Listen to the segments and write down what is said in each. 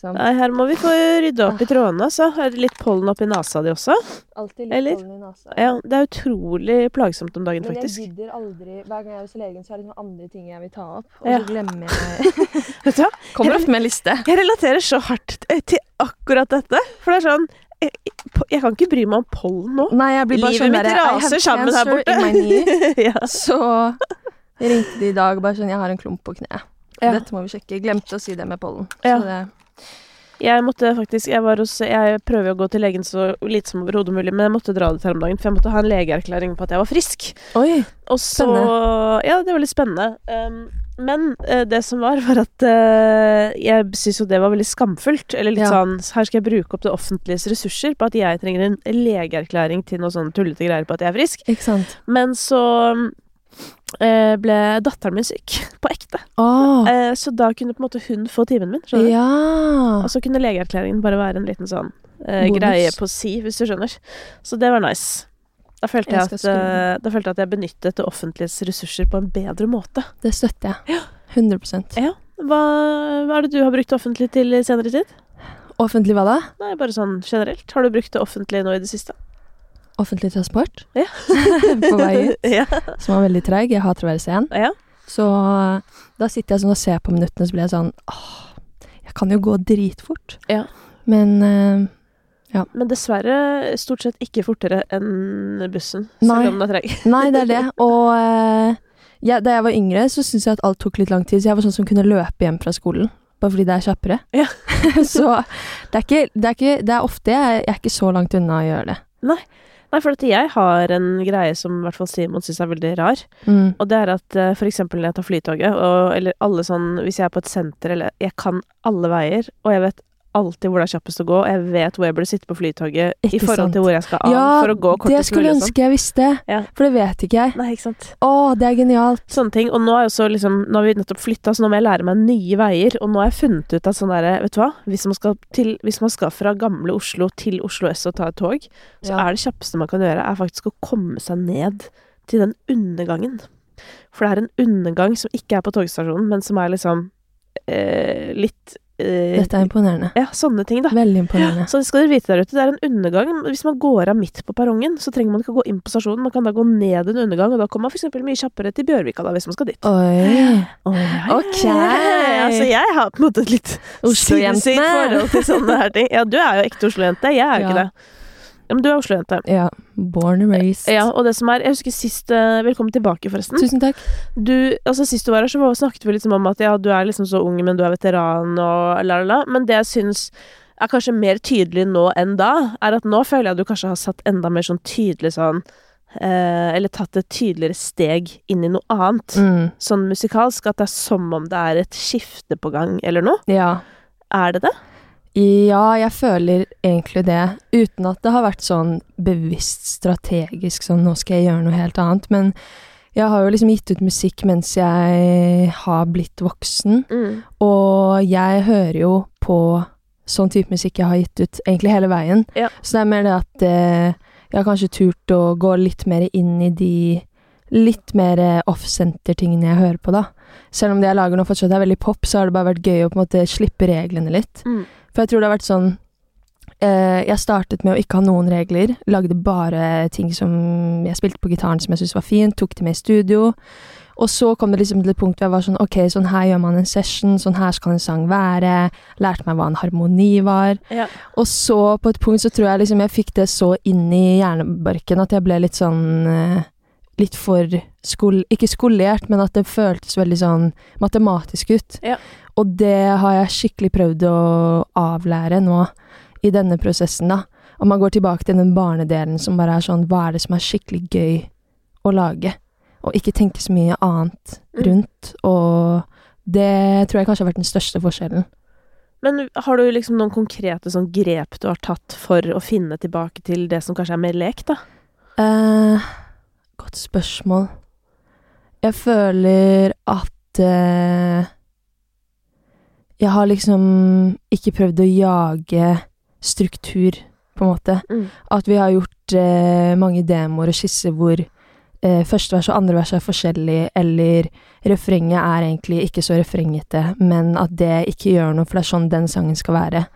liksom. Nei, her må vi få rydde opp i trådene, altså. Er det litt pollen oppi nesa di også? Alltid litt Eller? pollen i nesa. Ja, det er utrolig plagsomt om dagen, faktisk. Men jeg gidder aldri Hver gang jeg er hos legen, så er det noen andre ting jeg vil ta opp. Og Ja. så glemmer jeg Vet du hva? Kommer ofte med en liste. Jeg relaterer så hardt eh, til akkurat dette. For det er sånn Jeg, jeg kan ikke bry meg om pollen nå. Nei, jeg blir bare Livet sånn mitt raser sammen her borte. ja. Så ringte de i dag bare sånn Jeg har en klump på kneet. Ja. Dette må vi sjekke. Glemte å si det med pollen. Ja. Så det Jeg måtte faktisk Jeg, var hos, jeg prøver å gå til legen så lite som overhodet mulig, men jeg måtte dra dit her om dagen, for jeg måtte ha en legeerklæring på at jeg var frisk. Oi. Og så Ja, det var litt spennende. Um, men uh, det som var, var at uh, jeg syns jo det var veldig skamfullt. Eller litt Ja. sånn Her skal jeg bruke opp det offentliges ressurser på at jeg trenger en legeerklæring til noe sånn tullete greier på at jeg er frisk. Ikke sant. Men så ble datteren min syk. På ekte. Oh. Eh, så da kunne på en måte hun få timen min. skjønner ja. Og så kunne legeerklæringen bare være en liten sånn eh, greie på si, hvis du skjønner. Så det var nice. Da følte jeg, Jeg at, eh, da følte jeg at jeg benyttet det offentliges ressurser på en bedre måte. Det støtter jeg. 100% Ja. Hva, hva er det du har brukt offentlig til i senere tid? Offentlig hva da? Nei, bare sånn generelt. Har du brukt det offentlig nå i det siste? Offentlig transport. Ja. på vei ut. ja. Som var veldig treig. Jeg hater å være sen. ja. Så da sitter jeg sånn og ser på minuttene, så blir jeg sånn Åh, jeg kan jo gå dritfort. Ja. Men eh, Men dessverre stort sett ikke fortere enn bussen, Nei. selv om den er treg. Nei, det er det. Og uh, ja, da jeg var yngre, så syntes jeg at alt tok litt lang tid. Så jeg var sånn som kunne løpe hjem fra skolen. Bare fordi det er kjappere. Ja. så det er, ikke, det, er ikke, det er ofte jeg, jeg er ikke så langt unna å gjøre det. Nei, for at jeg har en greie som i hvert fall Simon syns er veldig rar. Mm. Og det er at eh, for eksempel når jeg tar flytoget, og, eller alle sånn Hvis jeg er på et senter, eller Jeg kan alle veier, og jeg vet alltid hvor det er kjappest å gå, og jeg vet hvor jeg burde sitte på flytoget i forhold sant. til hvor jeg skal av Ja, for å gå det kortest skulle mulig. og sånn. ønske jeg visste, Ja. for det vet ikke jeg. Nei, ikke sant. Å, det er genialt. Sånne ting. Og nå er jo så liksom Nå har vi nettopp flytta, så nå må jeg lære meg nye veier. Og nå har jeg funnet ut at sånn derre Vet du hva? Hvis man, skal til, hvis man skal fra gamle Oslo til Oslo S og ta et tog, så Ja. er det kjappeste man kan gjøre, er faktisk å komme seg ned til den undergangen. For det er en undergang som ikke er på togstasjonen, men som er liksom eh, litt eh, Dette er imponerende. Ja, sånne ting, da. Veldig imponerende. Så det skal dere vite der ute, det er en undergang. Hvis man går av midt på perrongen, så trenger man ikke å gå inn på stasjonen, man kan da gå ned en undergang, og da kommer man f.eks. mye kjappere til Bjørvika, da, hvis man skal dit. Oi. Oi. Ok. Altså, jeg har på en måte et litt sinnssykt forhold til sånne her ting. Ja, du er jo ekte Oslo-jente, jeg er jo Ja. ikke det. Ja, men du er Oslo-jente. Ja. Born and raised. Ja, og det som er Jeg husker sist uh, Velkommen tilbake, forresten. Tusen takk. Du, altså Sist du var her, så snakket vi liksom om at ja, du er liksom så ung, men du er veteran og la, la, la. Men det jeg syns er kanskje mer tydelig nå enn da, er at nå føler jeg at du kanskje har satt enda mer sånn tydelig sånn eh, Eller tatt et tydeligere steg inn i noe annet. Mm. Sånn musikalsk. At det er som om det er et skifte på gang, eller noe. Ja. Er det det? Ja, jeg føler egentlig det, uten at det har vært sånn bevisst strategisk, sånn nå skal jeg gjøre noe helt annet, men jeg har jo liksom gitt ut musikk mens jeg har blitt voksen, Mm. og jeg hører jo på sånn type musikk jeg har gitt ut egentlig hele veien, Ja. så det er mer det at eh, jeg har kanskje turt å gå litt mer inn i de litt mer off-center-tingene jeg hører på, da. Selv om det jeg lager nå fortsatt er veldig pop, så har det bare vært gøy å på en måte slippe reglene litt. Mm. For jeg tror det har vært sånn eh, Jeg startet med å ikke ha noen regler. Lagde bare ting som jeg spilte på gitaren som jeg syntes var fint. Tok det med i studio. Og så kom det liksom til et punkt hvor jeg var sånn Ok, sånn her gjør man en session. Sånn her skal en sang være. Lærte meg hva en harmoni var. Ja. Og så, på et punkt, så tror jeg liksom jeg fikk det så inn i hjernebarken at jeg ble litt sånn eh, Litt for skol... Ikke skolert, men at det føltes veldig sånn matematisk ut. Ja. Og det har jeg skikkelig prøvd å avlære nå i denne prosessen, da. Og man går tilbake til den barnedelen som bare er sånn Hva er det som er skikkelig gøy å lage? Og ikke tenke så mye annet Mm. rundt. Og det tror jeg kanskje har vært den største forskjellen. Men har du liksom noen konkrete sånn grep du har tatt for å finne tilbake til det som kanskje er mer lek, da? Eh, godt spørsmål. Jeg føler at eh, Jeg har liksom ikke prøvd å jage struktur, på en måte. Mm. At vi har gjort eh, mange demoer og skisser hvor eh, første vers og andre vers er forskjellig, eller refrenget er egentlig ikke så refrengete, men at det ikke gjør noe, for det er sånn den sangen skal være.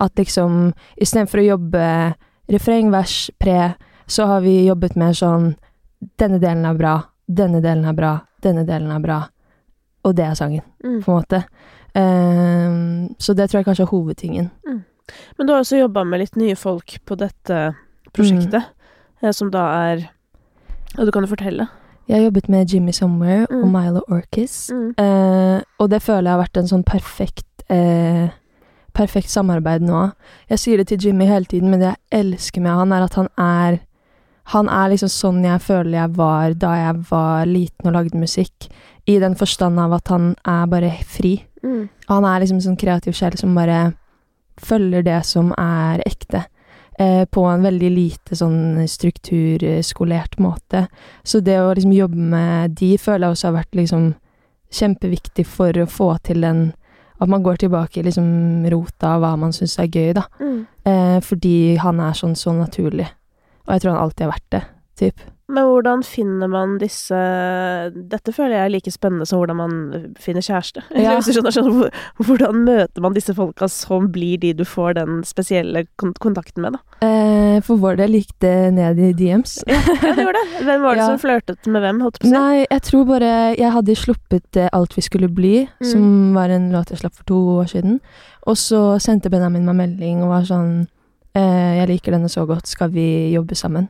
At liksom istedenfor å jobbe refreng, vers, pre, så har vi jobbet med sånn Denne delen er bra, denne delen er bra, denne delen er bra. Og det er sangen, Mm. på en måte. Um, så det tror jeg kanskje er hovedtingen. Men du har også jobba med litt nye folk på dette prosjektet, mm. som da er Og du kan jo fortelle. Jeg har jobbet med Jimmy Somewhere og Mm. Milo Orkis. Mm. Eh, og det føler jeg har vært en sånn perfekt uh, Perfekt samarbeid nå. Jeg sier det til Jimmy hele tiden, men det jeg elsker med han, er at han er Han er liksom sånn jeg føler jeg var da jeg var liten og lagde musikk. I den forstand av at han er bare fri. Mm. Han er liksom en sånn kreativ sjel som bare følger det som er ekte. Eh, på en veldig lite sånn strukturskolert måte. Så det å liksom jobbe med de føler jeg også har vært liksom kjempeviktig for å få til den At man går tilbake i liksom rota av hva man syns er gøy, da. Mm. Eh, fordi han er sånn så naturlig. Og jeg tror han alltid har vært det, typ. Men hvordan finner man disse Dette føler jeg er like spennende som hvordan man finner kjæreste. Ja. Hvordan møter man disse folka som blir de du får den spesielle kontakten med, da? Eh, for vår del gikk det ned i DMs. Ja, det gjorde det. Hvem var det Ja. som flørtet med hvem, holdt på å si? Nei, jeg tror bare Jeg hadde sluppet eh, Alt vi skulle bli, Mm. som var en låt jeg slapp for to år siden. Og så sendte Benjamin meg melding og var sånn 'Jeg liker denne så godt, skal vi jobbe sammen?'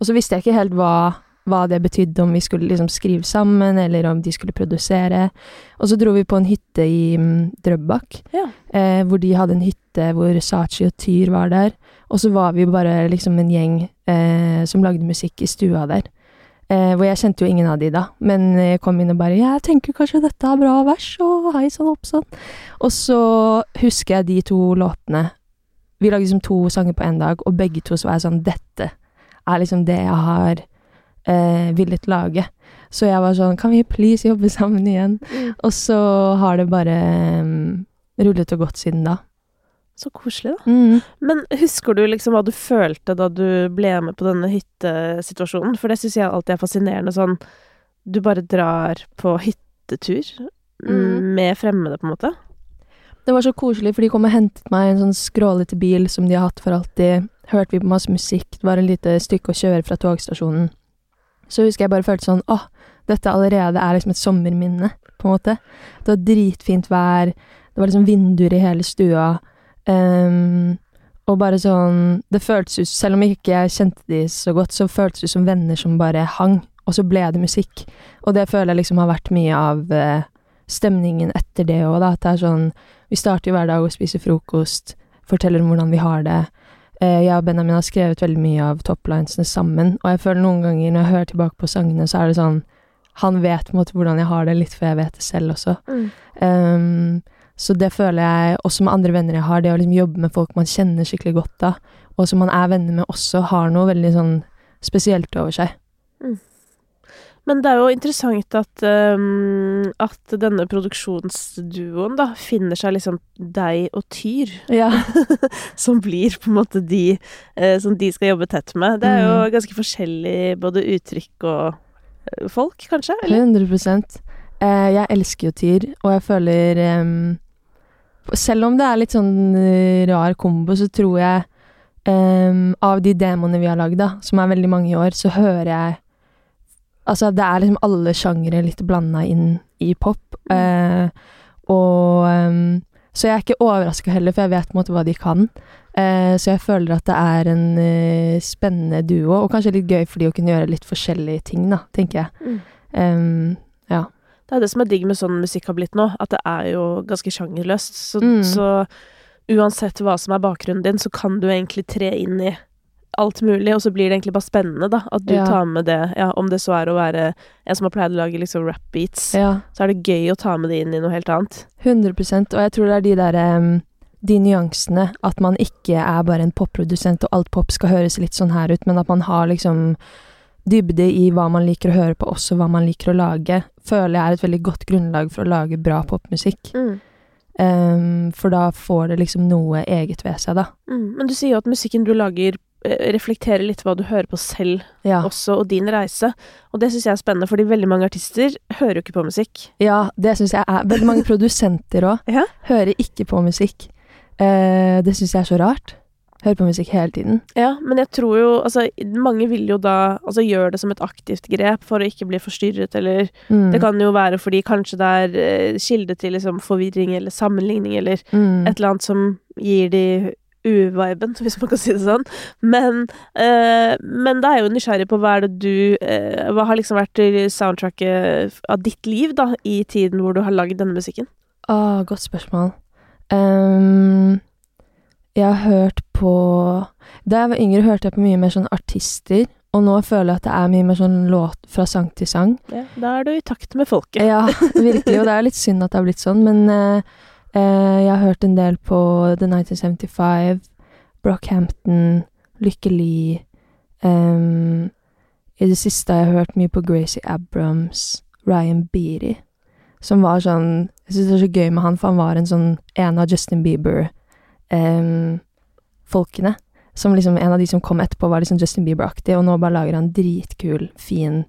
Og så visste jeg ikke helt hva, hva det betydde, om vi skulle liksom skrive sammen, eller om de skulle produsere. Og så dro vi på en hytte i mm, Drøbak, Ja. eh, hvor de hadde en hytte hvor Sachi og Tyr var der. Og så var vi bare liksom en gjeng eh, som lagde musikk i stua der. Eh, hvor jeg kjente jo ingen av de da, men jeg kom inn og bare 'Jeg tenker kanskje dette er bra vers', og hei sann, hopp sann. Og så husker jeg de to låtene. Vi lagde liksom to sanger på én dag, og begge to så var jeg sånn 'Dette er liksom det jeg har eh, villet lage'. Så jeg var sånn 'Kan vi please jobbe sammen igjen?' Mm. Og så har det bare um, rullet og gått siden da. Så koselig, da. Mm. Men husker du liksom hva du følte da du ble med på denne hyttesituasjonen? For det syns jeg alltid er fascinerende sånn Du bare drar på hyttetur Mm. med fremmede, på en måte. Det var så koselig, for de kom og hentet meg i en sånn skrålete bil som de har hatt for alltid. Hørte vi på masse musikk, det var en lite stykke å kjøre fra togstasjonen. Så husker jeg bare følte sånn åh, dette allerede er liksom et sommerminne, på en måte. Det var dritfint vær, det var liksom vinduer i hele stua. Um, og bare sånn Det føltes ut Selv om jeg ikke kjente de så godt, så føltes det ut som venner som bare hang, og så ble det musikk. Og det føler jeg liksom har vært mye av eh, stemningen etter det òg, da. At det er sånn Vi starter hver dag og spiser frokost, forteller om hvordan vi har det. Eh, jeg og Benjamin har skrevet veldig mye av toplinesene sammen, og jeg føler noen ganger når jeg hører tilbake på sangene, så er det sånn Han vet på en måte hvordan jeg har det, litt før jeg vet det selv også. Ehm, så det føler jeg også med andre venner jeg har, det å liksom jobbe med folk man kjenner skikkelig godt da, og som man er venner med også, har noe veldig sånn spesielt over seg. Men det er jo interessant at, um, at denne produksjonsduoen da finner seg liksom deg og Tyr, Ja. som blir på en måte de eh, som de skal jobbe tett med. Det er jo Mm. ganske forskjellig både uttrykk og eh, folk, kanskje? Eller? 100 eh, Jeg elsker jo Tyr, og jeg føler em, Selv om det er litt sånn eh, rar kombo, så tror jeg em, Av de demoene vi har lagd, som er veldig mange i år, så hører jeg Altså, det er liksom alle sjangere litt blanda inn i pop. Eh, og um, Så jeg er ikke overraska heller, for jeg vet på en måte hva de kan. Eh, så jeg føler at det er en uh, spennende duo, og kanskje litt gøy for de å kunne gjøre litt forskjellige ting, da, tenker jeg. Mm. Em, Det er det som er digg med sånn musikk har blitt nå, at det er jo ganske sjangerløst. Så, Mm. så uansett hva som er bakgrunnen din, så kan du egentlig tre inn i alt mulig, og så blir det egentlig bare spennende, da. At du Ja. tar med det, ja, om det så er å være en som har pleid å lage liksom rap beats, ja, så er det gøy å ta med det inn i noe helt annet. 100% Og jeg tror det er de der em, De nyansene. At man ikke er bare en popprodusent, og alt pop skal høres litt sånn her ut, men at man har liksom dybde i hva man liker å høre på, også hva man liker å lage, føler jeg er et veldig godt grunnlag for å lage bra popmusikk. Em, for da får det liksom noe eget ved seg, da. Mm. Men du sier jo at musikken du lager reflektere litt hva du hører på selv Ja. også, og din reise. Og det syns jeg er spennende, fordi veldig mange artister hører jo ikke på musikk. Ja, det syns jeg er Veldig mange produsenter òg Ja. hører ikke på musikk. Eh, det syns jeg er så rart. Hører på musikk hele tiden. Ja, men jeg tror jo Altså, mange vil jo da altså gjøre det som et aktivt grep for å ikke bli forstyrret, eller Mm. Det kan jo være fordi kanskje det er eh, kilde til liksom forvirring eller sammenligning, eller mm. et eller annet som gir de uviben, hvis man kan si det sånn. Men, eh, men da er jeg jo nysgjerrig på hva er det du eh, Hva har liksom vært soundtracket av ditt liv, da, i tiden hvor du har lagd denne musikken? Å, godt spørsmål. Um, jeg har hørt på Da jeg var yngre, hørte jeg på mye mer sånn artister. Og nå føler jeg at det er mye mer sånn låt fra sang til sang. Ja, da er du i takt med folket. Ja, virkelig. Og det er litt synd at det har blitt sånn, men eh, jeg har hørt en del på The 1975, Brockhampton, Lykke Li. um, I det siste har jeg hørt mye på Gracie Abrams, Ryan Beatty, som var sånn Jeg syns det er så gøy med han, for han var en sånn en av Justin Bieber-folkene. som liksom En av de som kom etterpå, var liksom Justin Bieber-aktig, og nå bare lager han dritkul, fin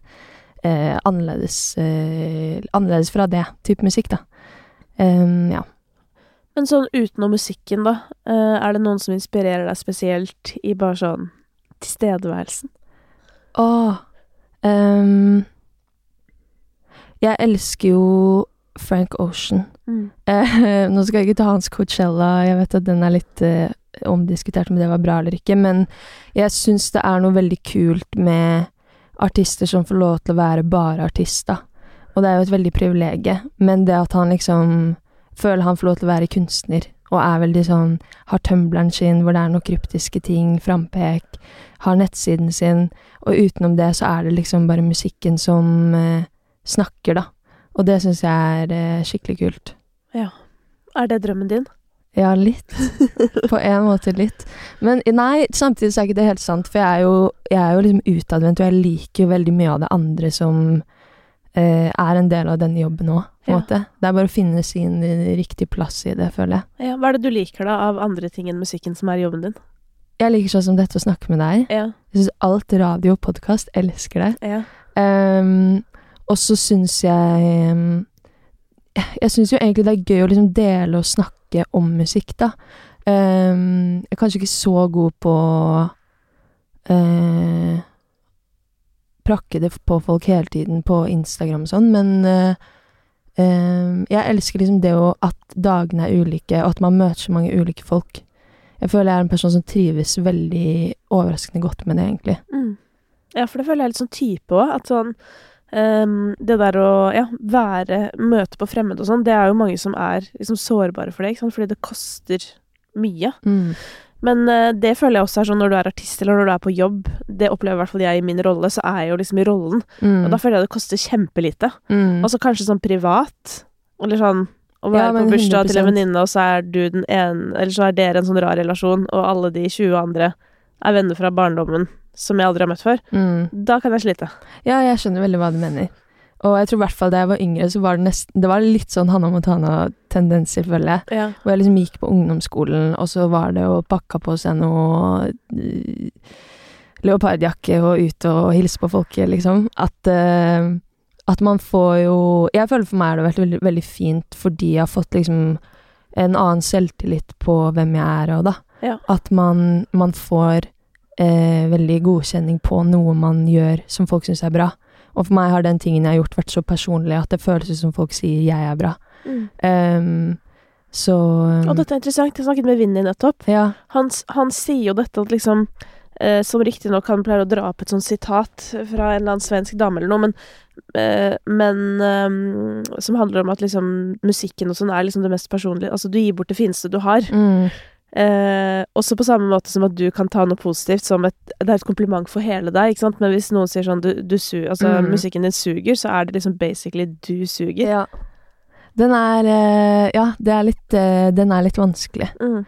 eh, annerledes, eh, annerledes fra det type musikk, da. Um, ja. Men sånn utenom musikken, da, eh, er det noen som inspirerer deg spesielt i bare sånn tilstedeværelsen? Åh um, Jeg elsker jo Frank Ocean. Eh, nå skal jeg ikke ta hans Coachella, jeg vet at den er litt uh, omdiskutert om det var bra eller ikke, men jeg syns det er noe veldig kult med artister som får lov til å være bare artist, da. Og det er jo et veldig privilegium, men det at han liksom føler han får lov til å være kunstner, og er veldig sånn Har tumbleren sin hvor det er noen kryptiske ting, frampek, har nettsiden sin, og utenom det så er det liksom bare musikken som eh, snakker, da. Og det syns jeg er eh, skikkelig kult. Ja. Er det drømmen din? Ja, litt. På en måte litt. Men nei, samtidig så er ikke det helt sant, for jeg er jo, jeg er jo liksom utadvendt, og jeg liker jo veldig mye av det andre som er en del av denne jobben òg, på en Ja. måte. Det er bare å finne sin eh, riktige plass i det, føler jeg. Ja, hva er det du liker da av andre ting enn musikken som er jobben din? Jeg liker sånn som dette å snakke med deg. Ja, Jeg syns alt radio og podkast elsker det. ja. Um, og så syns jeg um, Jeg syns jo egentlig det er gøy å liksom dele og snakke om musikk, da. Um, jeg er kanskje ikke så god på eh, Prakke det på folk hele tiden på Instagram og sånn, men uh, um, jeg elsker liksom det å at dagene er ulike, og at man møter så mange ulike folk. Jeg føler jeg er en person som trives veldig overraskende godt med det, egentlig. Mm. Ja, for det føler jeg er litt sånn type òg. At sånn um, Det der å ja, være Møte på fremmede og sånn, det er jo mange som er liksom sårbare for det, ikke sant? fordi det koster mye. Mm. Men eh, det føler jeg også er sånn når du er artist eller når du er på jobb. Det opplever i hvert fall jeg i min rolle, så er jeg jo liksom i rollen. Mm. Og da føler jeg det koster kjempelite. Mm. Og så kanskje sånn privat, eller sånn å være ja, på bursdag til en venninne, og så er du den ene Eller så er dere en sånn rar relasjon, og alle de 20 andre er venner fra barndommen som jeg aldri har møtt før. Mm. Da kan jeg slite. Ja, jeg skjønner veldig hva du mener. Og jeg tror i hvert fall da jeg var yngre, så var det nesten Det var litt sånn Hanna Montana-tendenser, føler jeg. Ja. Hvor jeg liksom gikk på ungdomsskolen, og så var det å pakke på seg noe øh, leopardjakke og ut og hilse på folket, liksom. At, uh, at man får jo Jeg føler for meg har det vært veldig, veldig fint fordi jeg har fått liksom en annen selvtillit på hvem jeg er, og da. Ja. At man, man får uh, veldig godkjenning på noe man gjør som folk syns er bra. Og for meg har den tingen jeg har gjort, vært så personlig at det føles ut som folk sier 'jeg er bra'. Mm. Um, så Og dette er interessant. Jeg snakket med Vinni nettopp. Ja. Han, han sier jo dette at liksom eh, Som riktignok han pleier å dra opp et sånt sitat fra en eller annen svensk dame eller noe, men, eh, men eh, Som handler om at liksom musikken og sånn er liksom det mest personlige. Altså, du gir bort det fineste du har. Mm, Eh, også på samme måte som at du kan ta noe positivt som et Det er et kompliment for hele deg, ikke sant, men hvis noen sier sånn du, du su Altså, Mm. musikken din suger, så er det liksom basically du suger. ja. Den er eh, Ja, det er litt, eh, den er litt vanskelig. Mm.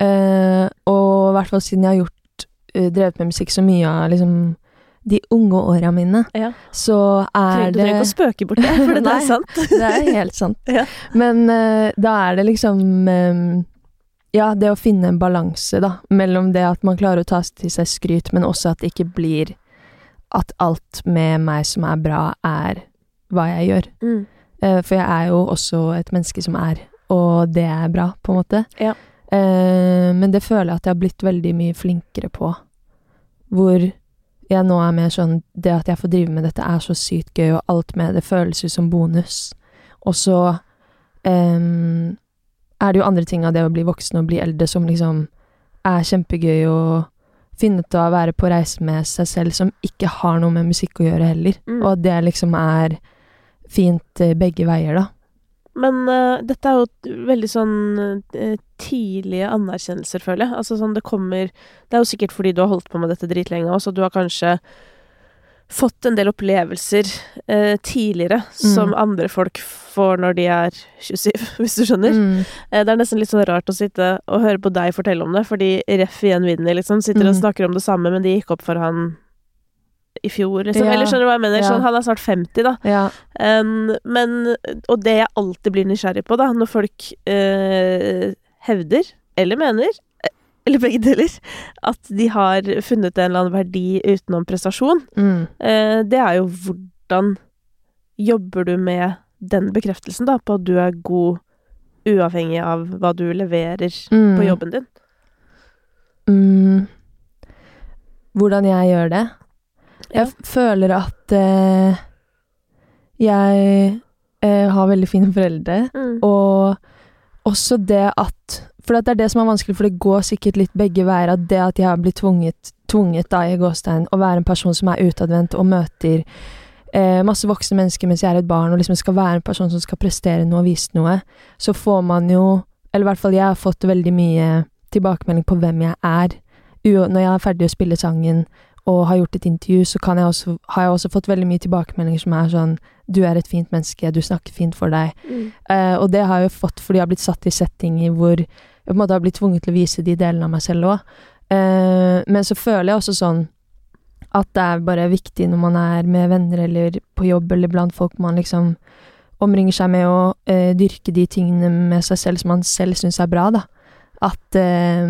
Eh, og i hvert fall siden jeg har gjort eh, drevet med musikk så mye av liksom de unge åra mine, Ja. så er det Du trenger ikke å spøke bort det, for det er sant. Det er helt sant. Ja. Men uh, da er det liksom eh, Ja, det å finne en balanse, da, mellom det at man klarer å ta til seg skryt, men også at det ikke blir at alt med meg som er bra, er hva jeg gjør. Mm. Uh, For jeg er jo også et menneske som er, og det er bra, på en måte. Ja. Uh, Men det føler jeg at jeg har blitt veldig mye flinkere på. Hvor jeg nå er mer sånn Det at jeg får drive med dette, er så sykt gøy, og alt med det føles ut som bonus. Og så em, er det jo andre ting av det å bli voksen og bli eldre som liksom er kjempegøy å finne ut av å være på reise med seg selv, som ikke har noe med musikk å gjøre heller. Mm. Og at det liksom er fint eh, begge veier, da. Men uh, dette er jo veldig sånn uh, tidlige anerkjennelser, føler jeg. Altså sånn det kommer Det er jo sikkert fordi du har holdt på med dette dritlenge også, du har kanskje fått en del opplevelser eh, tidligere som Mm. andre folk får når de er 27, hvis du skjønner. Mm. Eh, Det er nesten litt sånn rart å sitte og høre på deg fortelle om det, fordi ref igjen vinner, liksom, sitter og Mm. snakker om det samme, men det gikk opp for han i fjor, liksom. Ja. Eller skjønner du hva jeg mener? Ja. Sånn, han er snart 50, da. Ja. Um, men Og det jeg alltid blir nysgjerrig på, da, når folk eh, hevder, eller mener, eller begge deler, at de har funnet en eller annen verdi utenom prestasjon, Mm. eh, det er jo hvordan jobber du med den bekreftelsen, da, på at du er god uavhengig av hva du leverer Mm. på jobben din? Mm. Hvordan jeg gjør det? Jeg føler at eh, jeg eh, har veldig fine foreldre, Mm. og også det at For det er det som er vanskelig, for det går sikkert litt begge veier. At det at jeg har blitt tvunget, tvunget da i gåstein, å være en person som er utadvendt og møter eh, masse voksne mennesker mens jeg er et barn, og liksom skal være en person som skal prestere noe og vise noe, så får man jo Eller i hvert fall jeg har fått veldig mye tilbakemelding på hvem jeg er. Når jeg er ferdig å spille sangen og har gjort et intervju, så kan jeg også, har jeg også fått veldig mye tilbakemeldinger som er sånn Du er et fint menneske, du snakker fint for deg. Mm. Uh, og det har jeg jo fått fordi jeg har blitt satt i settinger hvor jeg på en måte har blitt tvunget til å vise de delene av meg selv òg. Uh, men så føler jeg også sånn at det er bare viktig når man er med venner eller på jobb eller blant folk man liksom omringer seg med å uh, dyrke de tingene med seg selv som man selv syns er bra, da. At eh,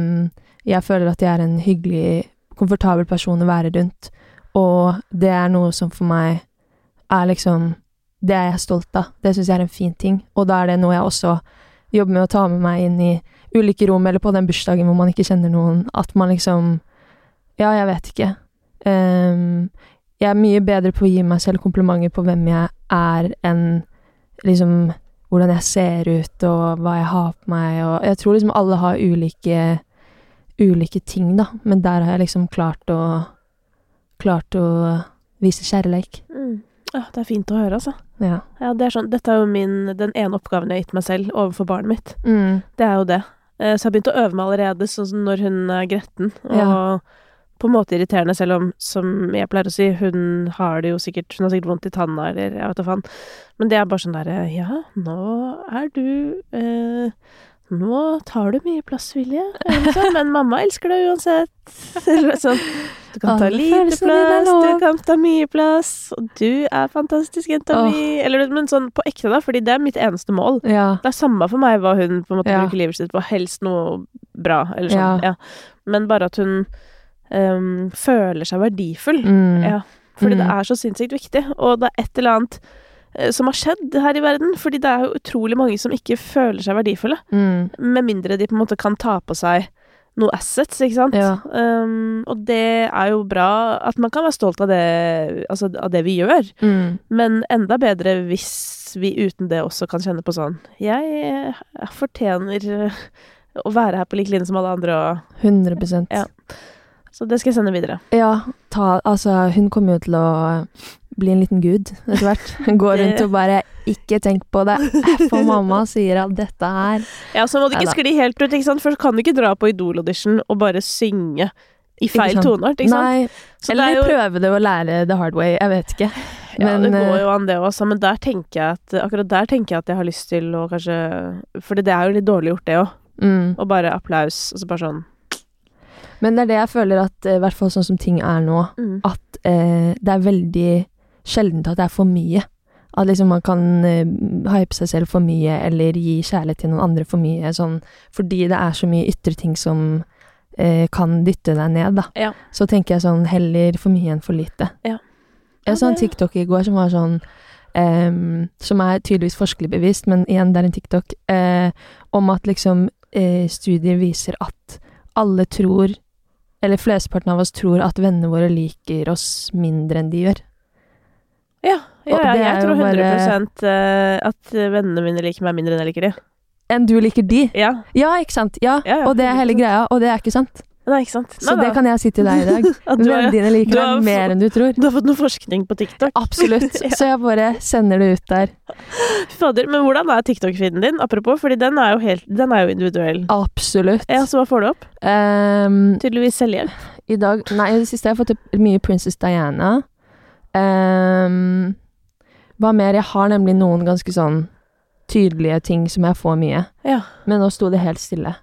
jeg føler at jeg er en hyggelig, komfortabel person å være rundt. Og det er noe som for meg er liksom Det er jeg stolt av. Det syns jeg er en fin ting. Og da er det noe jeg også jobber med å ta med meg inn i ulike rom, eller på den bursdagen hvor man ikke kjenner noen. At man liksom Ja, jeg vet ikke. Um, jeg er mye bedre på å gi meg selv komplimenter på hvem jeg er, enn liksom hvordan jeg ser ut, og hva jeg har på meg, og Jeg tror liksom alle har ulike ulike ting, da, men der har jeg liksom klart å klart å vise kjærleik. Mm. Ja, det er fint å høre, altså. Ja. Ja, det er sånn, dette er jo min, den ene oppgaven jeg har gitt meg selv overfor barnet mitt. Mm. Det er jo det. Eh, Så jeg har begynt å øve meg allerede, sånn som når hun er gretten. Og Ja. på en måte irriterende, selv om, som jeg pleier å si, hun har det jo sikkert Hun har sikkert vondt i tanna, eller jeg vet da faen. Men det er bare sånn derre Ja, nå er du eh, Nå tar du mye plass, Vilje. eller Men mamma elsker deg uansett. Sånn. Du kan ta lite plass, du kan ta mye plass, og du er fantastisk, jenta oh. mi. Eller men sånn på ekte, da, fordi det er mitt eneste mål. Ja. Det er samme for meg hva hun på en måte Ja. bruker livet sitt på. Helst noe bra, eller sånn. Ja. Men bare at hun um, føler seg verdifull. Mm. Ja. Fordi det Mm. er så sinnssykt viktig. Og det er et eller annet som har skjedd her i verden. Fordi det er jo utrolig mange som ikke føler seg verdifulle. Mm. Med mindre de på en måte kan ta på seg noe assets, ikke sant. Ja. Um, og det er jo bra at man kan være stolt av det, altså av det vi gjør. Mm. Men enda bedre hvis vi uten det også kan kjenne på sånn Jeg, eh, fortjener eh, å være her på lik linje som alle andre, og 100% Ja. Så det skal jeg sende videre. Ja, ta, altså, hun kommer jo til å bli en liten gud etter hvert. Gå rundt og bare 'ikke tenk på det', for mamma sier at dette er Ja, så må du ikke skli helt ut, ikke sant? for kan du ikke dra på Idol-audition og bare synge i feil toneart, ikke sant? Nei, Så eller det jo- prøve det å lære the hard way. Jeg vet ikke. Ja, det går eh, jo an det også, men der tenker jeg at akkurat der tenker jeg at jeg har lyst til å kanskje For det er jo litt dårlig gjort, det òg. Mm. Og bare applaus, og så bare sånn Men det er det jeg føler at, eh, i hvert fall sånn som ting er nå, mm. at eh, det er veldig sjeldent at det er for mye. At liksom man kan eh, hype seg selv for mye, eller gi kjærlighet til noen andre for mye, sånn fordi det er så mye ytre ting som eh, kan dytte deg ned, da. Ja. Så tenker jeg sånn heller for mye enn for lite. Ja. Jeg så en TikTok i går som var sånn um, Som er tydeligvis forskelig bevist, men igjen, det er en TikTok Uh, om at liksom studier viser at alle tror eller flesteparten av oss tror at vennene våre liker oss mindre enn de gjør. Ja, ja, ja jeg tror 100 bare- 100 eh, at vennene mine liker meg mindre enn jeg liker de. Enn du liker de. Ja. Ja, ikke sant? Ja, og det er hele greia, og det er ikke sant. Nei, ikke sant. Så det kan jeg si til deg i dag. Vennene dine liker deg mer enn du tror. du har fått noe forskning på TikTok. Absolutt. Ja. Så jeg bare sender det ut der. Fader, men hvordan er TikTok-feeden din? Apropos, fordi den er jo helt Den er jo individuell. Absolutt. Ja, så hva får du opp? Um, Tydeligvis selvhjelp. I dag Nei, i det siste har jeg fått mye Princess Diana. Ehm, hva mer? Jeg har nemlig noen ganske sånn tydelige ting som jeg får mye. Ja. Men nå sto det helt stille.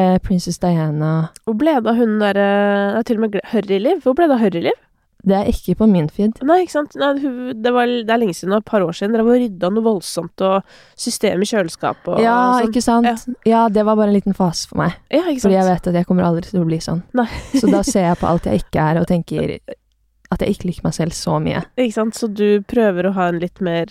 Eh, Princess Diana Hvor ble det av hun derre uh, Til og med Hurryliv? Hvor ble det av Hurryliv? Det er ikke på min feed. Nei, ikke sant. Nei, det, var, det er lenge siden, et par år siden. Dere var rydda noe voldsomt, og system i kjøleskapet og ja, sånn. ikke sant? Ja. det var bare en liten fase for meg. Ja, ikke sant. Fordi jeg vet at jeg kommer aldri til å bli sånn. Nei. Så da ser jeg på alt jeg ikke er, og tenker at jeg ikke liker meg selv så mye. Ikke sant. Så du prøver å ha en litt mer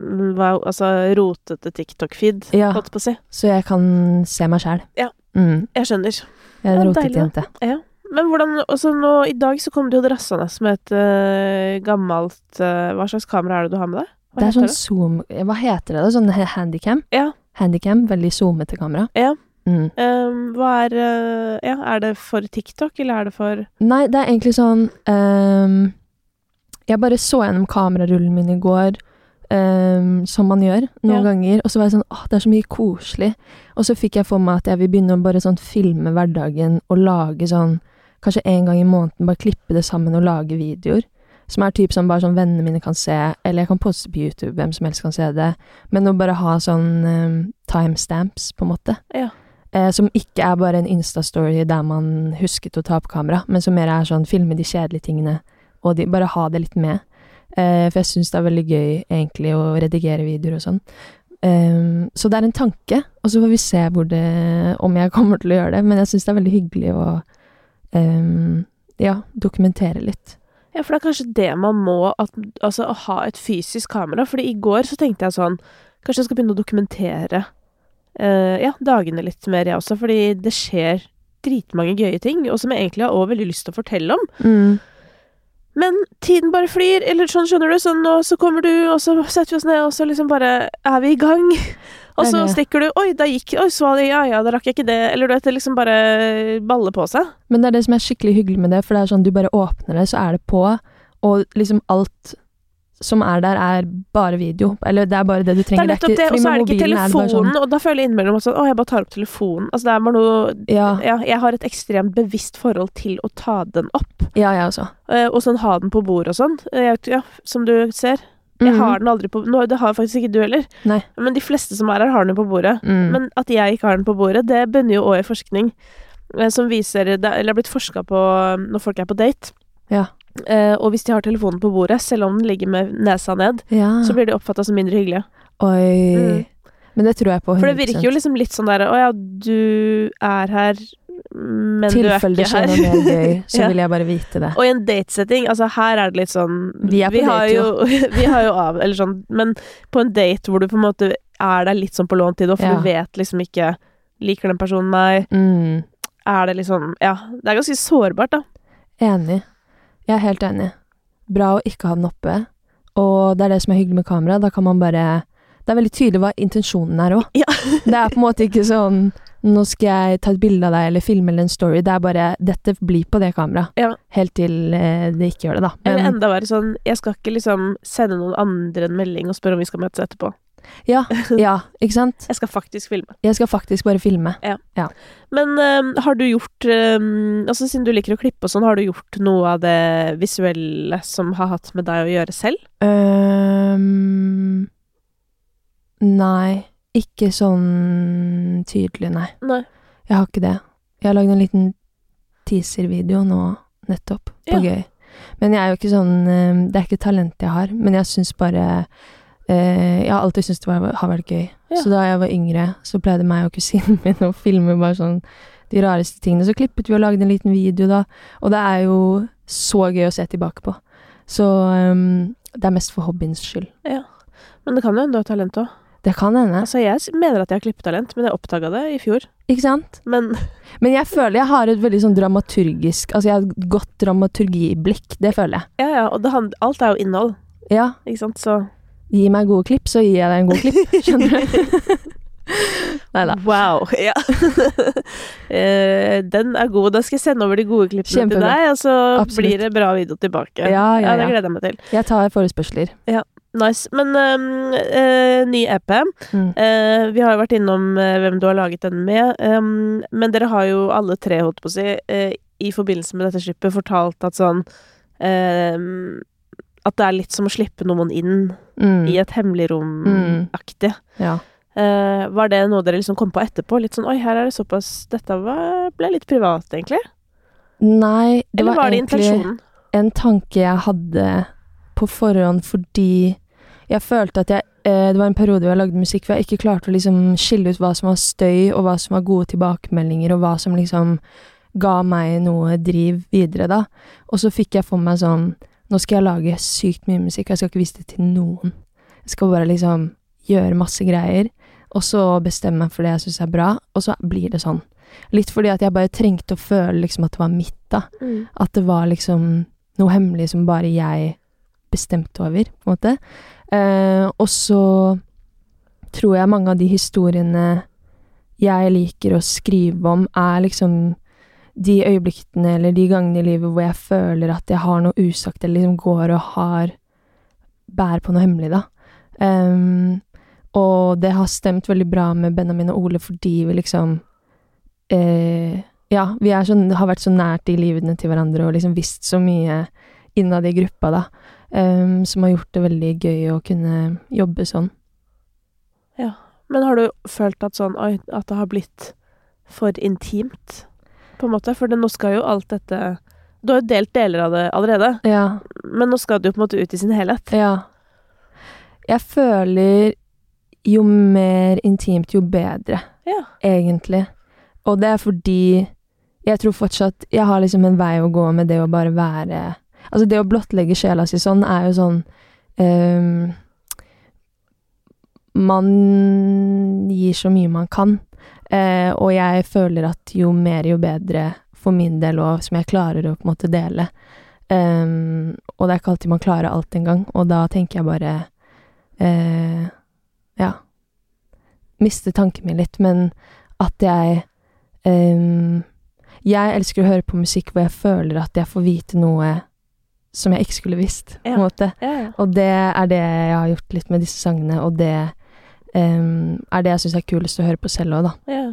mm, hva, altså rotete TikTok-feed, Ja. holdt på å si. Så jeg kan se meg sjæl. Ja. Mm, Jeg skjønner. jeg er en rotete jente. Ja. Men hvordan også nå, I dag så kom det jo drassende med et uh, gammelt uh, Hva slags kamera er det du har med deg? Hva Det er sånn sånn zoom Hva heter det? da? Sånn handycam? handicam? Ja. Handicam, veldig zoomete kamera. Ja. Mm. Um, hva er eh, Ja, er det for TikTok, eller er det for Nei, det er egentlig sånn um, Jeg bare så gjennom kamerarullen min i går, um, som man gjør noen Ja. ganger, og så var jeg sånn åh, det er så mye koselig. Og så fikk jeg for meg at jeg vil begynne å bare sånn filme hverdagen og lage sånn Kanskje en gang i måneden bare klippe det sammen og lage videoer. Som er typ sånn bare sånn vennene mine kan se, eller jeg kan poste på YouTube, hvem som helst kan se det. Men å bare ha sånn timestamps, på en måte. Ja. Eh, som ikke er bare en Insta-story der man husket å ta opp kamera, men som mer er sånn filme de kjedelige tingene, og de, bare ha det litt med. Eh, for jeg syns det er veldig gøy egentlig å redigere videoer og sånn. Eh, så det er en tanke, og så får vi se det, om jeg kommer til å gjøre det. Men jeg syns det er veldig hyggelig å ehm, ja, dokumentere litt. Ja, for det er kanskje det man må, at, altså å ha et fysisk kamera. Fordi i går så tenkte jeg sånn Kanskje jeg skal begynne å dokumentere ja, dagene litt mer, jeg også. Fordi det skjer dritmange gøye ting, og som jeg egentlig har også veldig lyst til å fortelle om. Men tiden bare flyr, eller sånn, skjønner du. Sånn, og så kommer du, og så setter vi oss ned, og så liksom bare er vi i gang. Og så stikker du Oi, da gikk Oi, så det, ja, ja, da rakk jeg ikke det. Eller du vet, det liksom bare baller på seg. Men det er det som er skikkelig hyggelig med det, for det er sånn du bare åpner det, så er det på, og liksom alt som er der, er bare video. Eller det er bare det du Det er trenger. nettopp det, og så er det ikke telefonen, sånn- og da føler jeg innimellom sånn, å, jeg bare tar opp telefonen. Altså, det er bare noe Ja, Ja, jeg har et ekstremt bevisst forhold til å ta den opp, ja, jeg også. eh, og sånn ha den på bordet og sånn. Eh, Ja, som du ser. Jeg Mhm. har den aldri på nå, Det har faktisk ikke du heller. Nei. Men de fleste som er her, har den på bordet. Mm. Men at jeg ikke har den på bordet, det bunner jo òg i forskning eh, som viser det, Eller har blitt forska på når folk er på date. Ja. Eh, og hvis de har telefonen på bordet, selv om den ligger med nesa ned, ja. så blir de oppfatta som mindre hyggelige. Oi. Mm. Men det tror jeg på 100 For det virker jo liksom litt sånn der Å ja, du er her, men du er Tilfelle det ikke skjer her. noe mer gøy, så Ja. vil jeg bare vite det. Og i en datesetting, altså her er det litt sånn Vi er på vi date, jo. vi har jo av Eller sånn Men på en date hvor du på en måte er der litt sånn på lånt tid, og for Ja. du vet liksom ikke Liker den personen meg? Mm. Er det liksom Ja, det er ganske sårbart, da. Enig. Jeg er helt enig. Bra å ikke ha den oppe. Og det er det som er hyggelig med kamera. Da kan man bare Det er veldig tydelig hva intensjonen er òg. Ja. det er på en måte ikke sånn Nå skal jeg ta et bilde av deg eller filme eller en story. Det er bare Dette blir på det kameraet. Ja. Helt til eh, det ikke gjør det, da. Eller enda verre sånn Jeg skal ikke liksom sende noen andre en melding og spørre om vi skal møtes etterpå. Ja, ja, ikke sant? Jeg skal faktisk filme. Jeg skal faktisk bare filme. Men øhm, har du gjort øhm, Altså Siden du liker å klippe og sånn, har du gjort noe av det visuelle som har hatt med deg å gjøre selv? Um, nei, ikke sånn tydelig, nei. Nei. Jeg har ikke det. Jeg har lagd en liten teaser-video nå nettopp, på Ja. gøy. Men jeg er jo ikke sånn Det er ikke talent jeg har, men jeg syns bare Jeg har alltid syntes det var, har vært gøy. Ja. Så da jeg var yngre, så pleide meg og kusinen min å filme bare sånn de rareste tingene. Så klippet vi og lagde en liten video, da. Og det er jo så gøy å se tilbake på. Så um, det er mest for hobbyens skyld. Ja. Men det kan jo hende du har talent òg. Det kan hende. Altså, jeg mener at jeg har klippetalent, men jeg oppdaga det i fjor. Ikke sant? Men Men jeg føler jeg har et veldig sånn dramaturgisk Altså jeg har et godt dramaturgiblikk. Det føler jeg. ja, ja, og det alt er jo innhold, Ja. ikke sant, så Gi meg gode klipp, så gir jeg deg en god klipp. Skjønner du? Nei da. Wow. Ja. Eh, den er god. Da skal jeg sende over de gode klippene til deg, og så Absolutt. blir det bra video tilbake. Ja, ja, Det gleder jeg meg til. Jeg tar forespørsler. Nice. Men øhm, øh, ny EP. Mm. Uh, vi har jo vært innom eh, hvem du har laget den med, Um, men dere har jo alle tre, holdt på å si, i forbindelse med dette slippet fortalt at sånn ehm, At det er litt som å slippe noen inn Mm. i et hemmelig rom-aktig. Ja. Uh, var det noe dere liksom kom på etterpå? Litt sånn oi, her er det såpass Dette var, ble litt privat, egentlig. Nei, det Eller var, var det egentlig en tanke jeg hadde på forhånd fordi jeg følte at jeg eh, Det var en periode hvor jeg lagde musikk hvor jeg ikke klarte å liksom skille ut hva som var støy, og hva som var gode tilbakemeldinger, og hva som liksom ga meg noe driv videre, da. Og så fikk jeg for meg sånn Nå skal jeg lage sykt mye musikk, og jeg skal ikke vise det til noen. Jeg skal bare liksom gjøre masse greier, og så bestemme meg for det jeg syns er bra, og så blir det sånn. Litt fordi at jeg bare trengte å føle liksom at det var mitt, da. Mm. At det var liksom noe hemmelig som bare jeg bestemte over, på en måte. Eh, og så tror jeg mange av de historiene jeg liker å skrive om, er liksom de øyeblikkene eller de gangene i livet hvor jeg føler at jeg har noe usagt, eller liksom går og har Bærer på noe hemmelig, da. Um, og det har stemt veldig bra med Benjamin og Ole fordi vi liksom eh, Ja, vi er sånn, har vært så nært i livene til hverandre og liksom visst så mye innad i gruppa, da. um, som har gjort det veldig gøy å kunne jobbe sånn. Men har du følt at sånn Oi, at det har blitt for intimt, på en måte? For det, nå skal jo alt dette Du har jo delt deler av det allerede, Ja. men nå skal det jo på en måte ut i sin helhet. Ja. Jeg føler jo mer intimt, jo bedre, Ja. egentlig. Og det er fordi jeg tror fortsatt jeg har liksom en vei å gå med det å bare være Altså, det å blottlegge sjela si sånn er jo sånn um, Man gir så mye man kan, eh, og jeg føler at jo mer, jo bedre for min del, òg, som jeg klarer å på en måte dele. Um, og det er ikke alltid man klarer alt engang, og da tenker jeg bare eh, Ja. Miste tanken min litt, men at jeg um, Jeg elsker å høre på musikk hvor jeg føler at jeg får vite noe som jeg ikke skulle visst, på en Ja. måte. Ja, ja. Og det er det jeg har gjort litt med disse sangene, og det ehm, er det jeg syns er kulest å høre på selv òg, da. ja.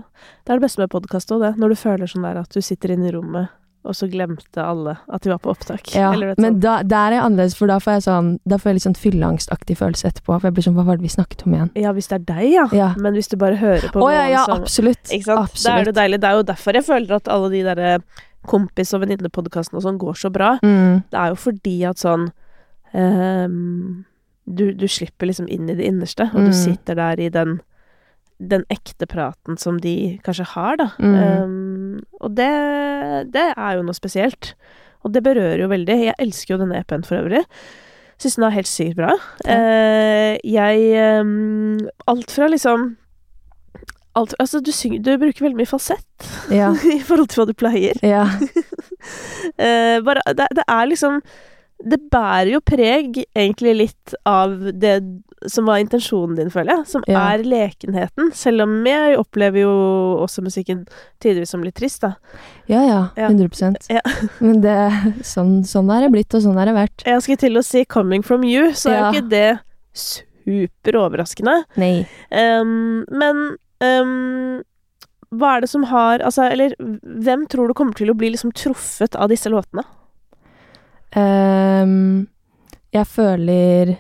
Det er det beste med podkast òg, det. Når du føler sånn der at du sitter inne i rommet, og så glemte alle at de var på opptak. Ja, men da, der er jeg annerledes, for da får jeg sånn Da får jeg litt sånn fylleangstaktig følelse etterpå, for jeg blir sånn Hva var det vi snakket om igjen? Ja, hvis det er deg, ja. Ja. Men hvis du bare hører på oh, ja, ja, som absolutt. Sant? Da er det deilig. Det er jo derfor jeg føler at alle de derre kompis- og venninnepodkastene og sånn går så bra. Mm, Det er jo fordi at sånn ehm, du, du slipper liksom inn i det innerste, og Mm. du sitter der i den den ekte praten som de kanskje har, da. Mm. Um, og det, det er jo noe spesielt. Og det berører jo veldig. Jeg elsker jo denne EP-en for øvrig. Syns den er helt sykt bra. Eh, jeg um, Alt fra liksom alt, Altså, du, synger, du bruker veldig mye falsett ja. i forhold til hva du pleier. Ja. uh, bare, det, det er liksom Det bærer jo preg, egentlig, litt av det som var intensjonen din, føler jeg. Som Ja. er lekenheten. Selv om jeg opplever jo også musikken tidvis som litt trist, da. ja, ja. Ja. 100 Ja. Men det, sånn, sånn er det blitt, og sånn er det vært. Jeg skulle til å si 'coming from you', så er jo ikke det super overraskende. Nei. Um, men um, hva er det som har Altså, eller hvem tror du kommer til å bli liksom truffet av disse låtene? Ehm, jeg føler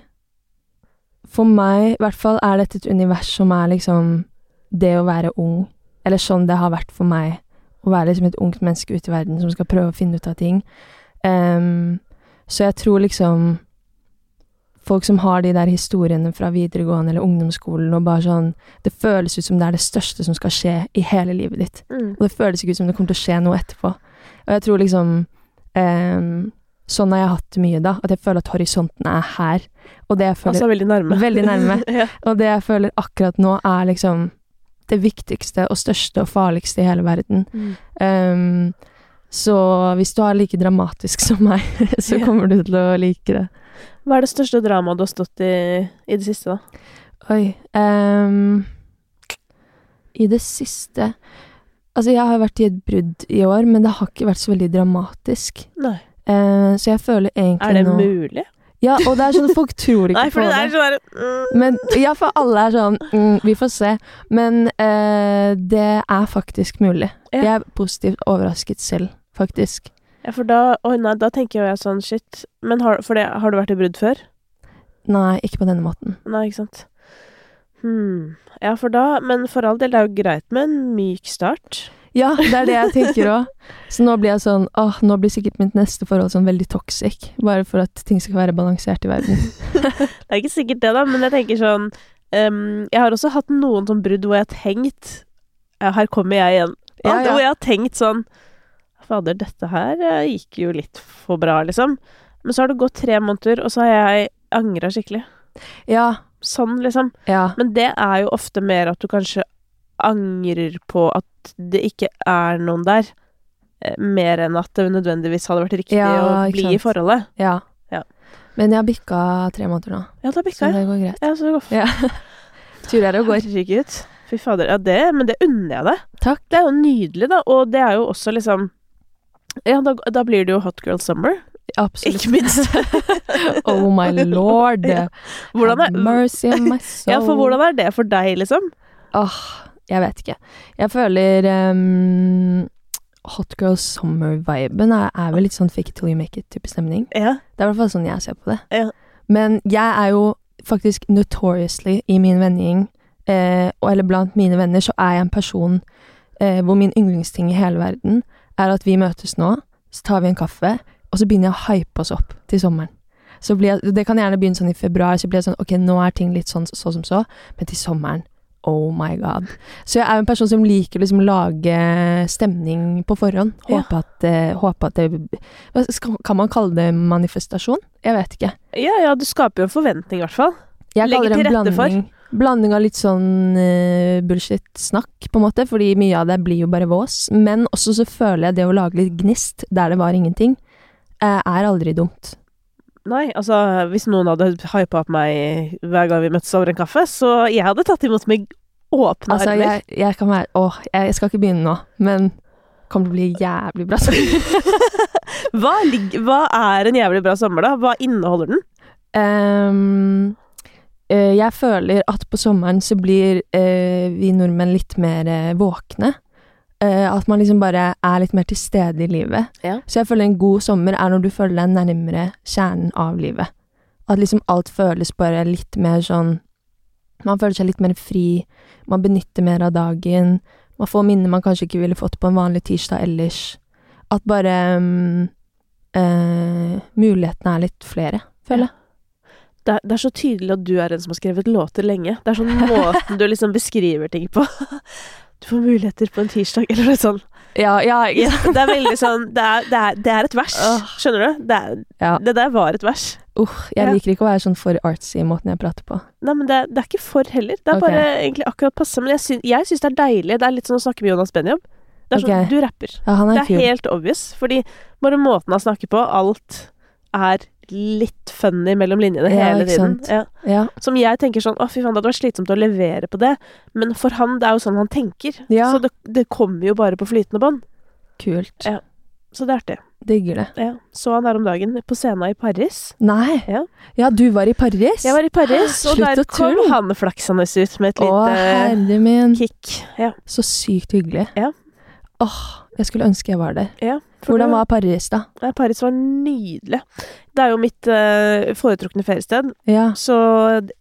For meg, i hvert fall, er dette et univers som er liksom det å være ung. Eller sånn det har vært for meg. Å være liksom et ungt menneske ute i verden som skal prøve å finne ut av ting. Um, Så jeg tror liksom Folk som har de der historiene fra videregående eller ungdomsskolen og bare sånn Det føles ut som det er det største som skal skje i hele livet ditt. Mm. Og det føles ikke ut som det kommer til å skje noe etterpå. Og jeg tror liksom eh, Sånn har jeg hatt det mye, da. At jeg føler at horisonten er her. Og det jeg føler Altså veldig nærme. Veldig nærme. ja. Og det jeg føler akkurat nå, er liksom det viktigste og største og farligste i hele verden. Mm. Um, så hvis du er like dramatisk som meg, så kommer du til å like det. Hva er det største dramaet du har stått i i det siste, da? Oi um, I det siste Altså, jeg har vært i et brudd i år, men det har ikke vært så veldig dramatisk. Nei. Uh, så jeg føler egentlig Er det nå mulig? Ja, og det er sånn folk tror ikke Nei, på det det. er sånn mm. Men ja, for alle er sånn mm, Vi får se. Men uh, det er faktisk mulig. Ja. Jeg er positivt overrasket selv, faktisk. Ja, for da å nei, da tenker jeg sånn shit. Men har, det, har du vært i brudd før? Nei, ikke på denne måten. Nei, ikke sant. Hm. Ja, for da Men for all del, det er jo greit med en myk start. Ja, det er det jeg tenker òg. Så nå blir jeg sånn åh, nå blir sikkert mitt neste forhold sånn veldig toxic. Bare for at ting skal være balansert i verden. Det er ikke sikkert det, da, men jeg tenker sånn um, Jeg har også hatt noen sånn brudd hvor jeg har tenkt Ja, her kommer jeg igjen. Ja, ja. Hvor jeg har tenkt sånn Fader, dette her eh, gikk jo litt for bra, liksom. Men så har det gått tre måneder, og så har jeg angra skikkelig. Ja, Sånn, liksom. ja. Men det er jo ofte mer at du kanskje angrer på at det ikke er noen der. eh, Mer enn at det nødvendigvis hadde vært riktig Ja, å bli sant. i forholdet. Ja. Ja. Men jeg har bikka tre måneder nå, Ja, det så bikka det går greit. Ja, så det går Ja. Turer og går. Herregud. Fy fader. Ja, det, men det unner jeg deg. Takk. Det er jo nydelig, da. Og det er jo også liksom Ja, da, da blir det jo hot girl summer. Absolutt. Ikke minst. oh my lord. Ja. Er, mercy on my soul. ja, for hvordan er det for deg, liksom? Åh, jeg vet ikke. Jeg føler um, Hot Girl Summer-viben er, er vel litt sånn fake it till you make it-type stemning. Ja. Det er i hvert fall sånn jeg ser på det. Ja. Men jeg er jo faktisk notoriously i min vennegjeng, eh, eller blant mine venner, så er jeg en person eh, hvor min yndlingsting i hele verden er at vi møtes nå, så tar vi en kaffe, og så begynner jeg å hype oss opp til sommeren. Så blir jeg, det kan gjerne begynne sånn i februar, så blir det sånn, ok, nå er ting litt sånn så som så, men til sommeren, oh my god. Så jeg er jo en person som liker liksom lage stemning på forhånd. Ja. At, eh, håpe at det skal, Kan man kalle det manifestasjon? Jeg vet ikke. ja, ja, du skaper jo en forventning, i hvert fall. Jeg Legger til rette for. blanding. Blanding av litt sånn uh, bullshit-snakk, på en måte, fordi mye av det blir jo bare vås. Men også så føler jeg det å lage litt gnist der det var ingenting, uh, er aldri dumt. Nei, altså, hvis noen hadde hypa opp meg hver gang vi møttes over en kaffe, så jeg hadde tatt imot med åpne Altså, armer. jeg, jeg kan være Åh, jeg, jeg skal ikke begynne nå, men kommer til å bli jævlig bra. Hva, hva er en jævlig bra sommer, da? Hva inneholder den? Eh, jeg føler at på sommeren så blir uh, vi nordmenn litt mer uh, våkne. Eh, at man liksom bare er litt mer til stede i livet. Ja. Så jeg føler en god sommer er når du føler deg nærmere kjernen av livet. At liksom alt føles bare litt mer sånn Man føler seg litt mer fri, man benytter mer av dagen. Man får minner man kanskje ikke ville fått på en vanlig tirsdag ellers. At bare um, uh, Mulighetene er litt flere, føler jeg. Det er, det er så tydelig at du er en som har skrevet låter lenge. Det er sånn måten du liksom beskriver ting på. Du får muligheter på en tirsdag, eller noe sånt. Ja, ja, ja. Det er veldig sånn Det er, det er, det er et vers. Skjønner du? Det, er, ja. det der var et vers. Uh, jeg liker ikke å være sånn for artsy i måten jeg prater på. Nei, men det, det er ikke for heller. Det er okay. bare egentlig akkurat passe. Men jeg sy jeg syns det er deilig. Det er litt sånn å snakke med Jonas Benjob. Det er sånn. Du rapper. Ja, Det er kul. helt obvious. Fordi bare måten han snakker på, alt er litt funny mellom linjene Ja, hele tiden. Ja. Ja. Som jeg tenker sånn Å, fy faen, det hadde vært slitsomt å levere på det. Men for han, det er jo sånn han tenker. Så det, det kommer jo bare på flytende bånd. Kult. Ja. Så det er artig. Digger det. Ja. Så han her om dagen på scenen i Paris. Nei. Ja. Ja, du var i Paris? Jeg var i Paris, og der kom han flaksende ut med et lite herre kick. Ja. Så sykt hyggelig. Ja. Åh, jeg skulle ønske jeg var der. ja Hvordan var Paris, da? Paris var nydelig. Det er jo mitt eh, foretrukne feriested, Ja. så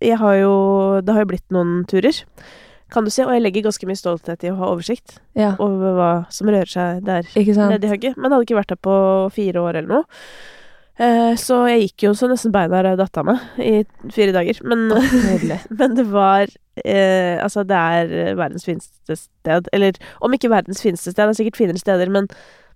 jeg har jo Det har jo blitt noen turer, kan du si, og jeg legger ganske mye stolthet i å ha oversikt Ja, over hva som rører seg der nede i hugget. Men jeg hadde ikke vært der på fire år eller noe. Eh, så jeg gikk jo så nesten beina datt av meg i fire dager. Men, men det var eh, Altså, det er verdens fineste sted. Eller om ikke verdens fineste sted, det er sikkert finere steder, men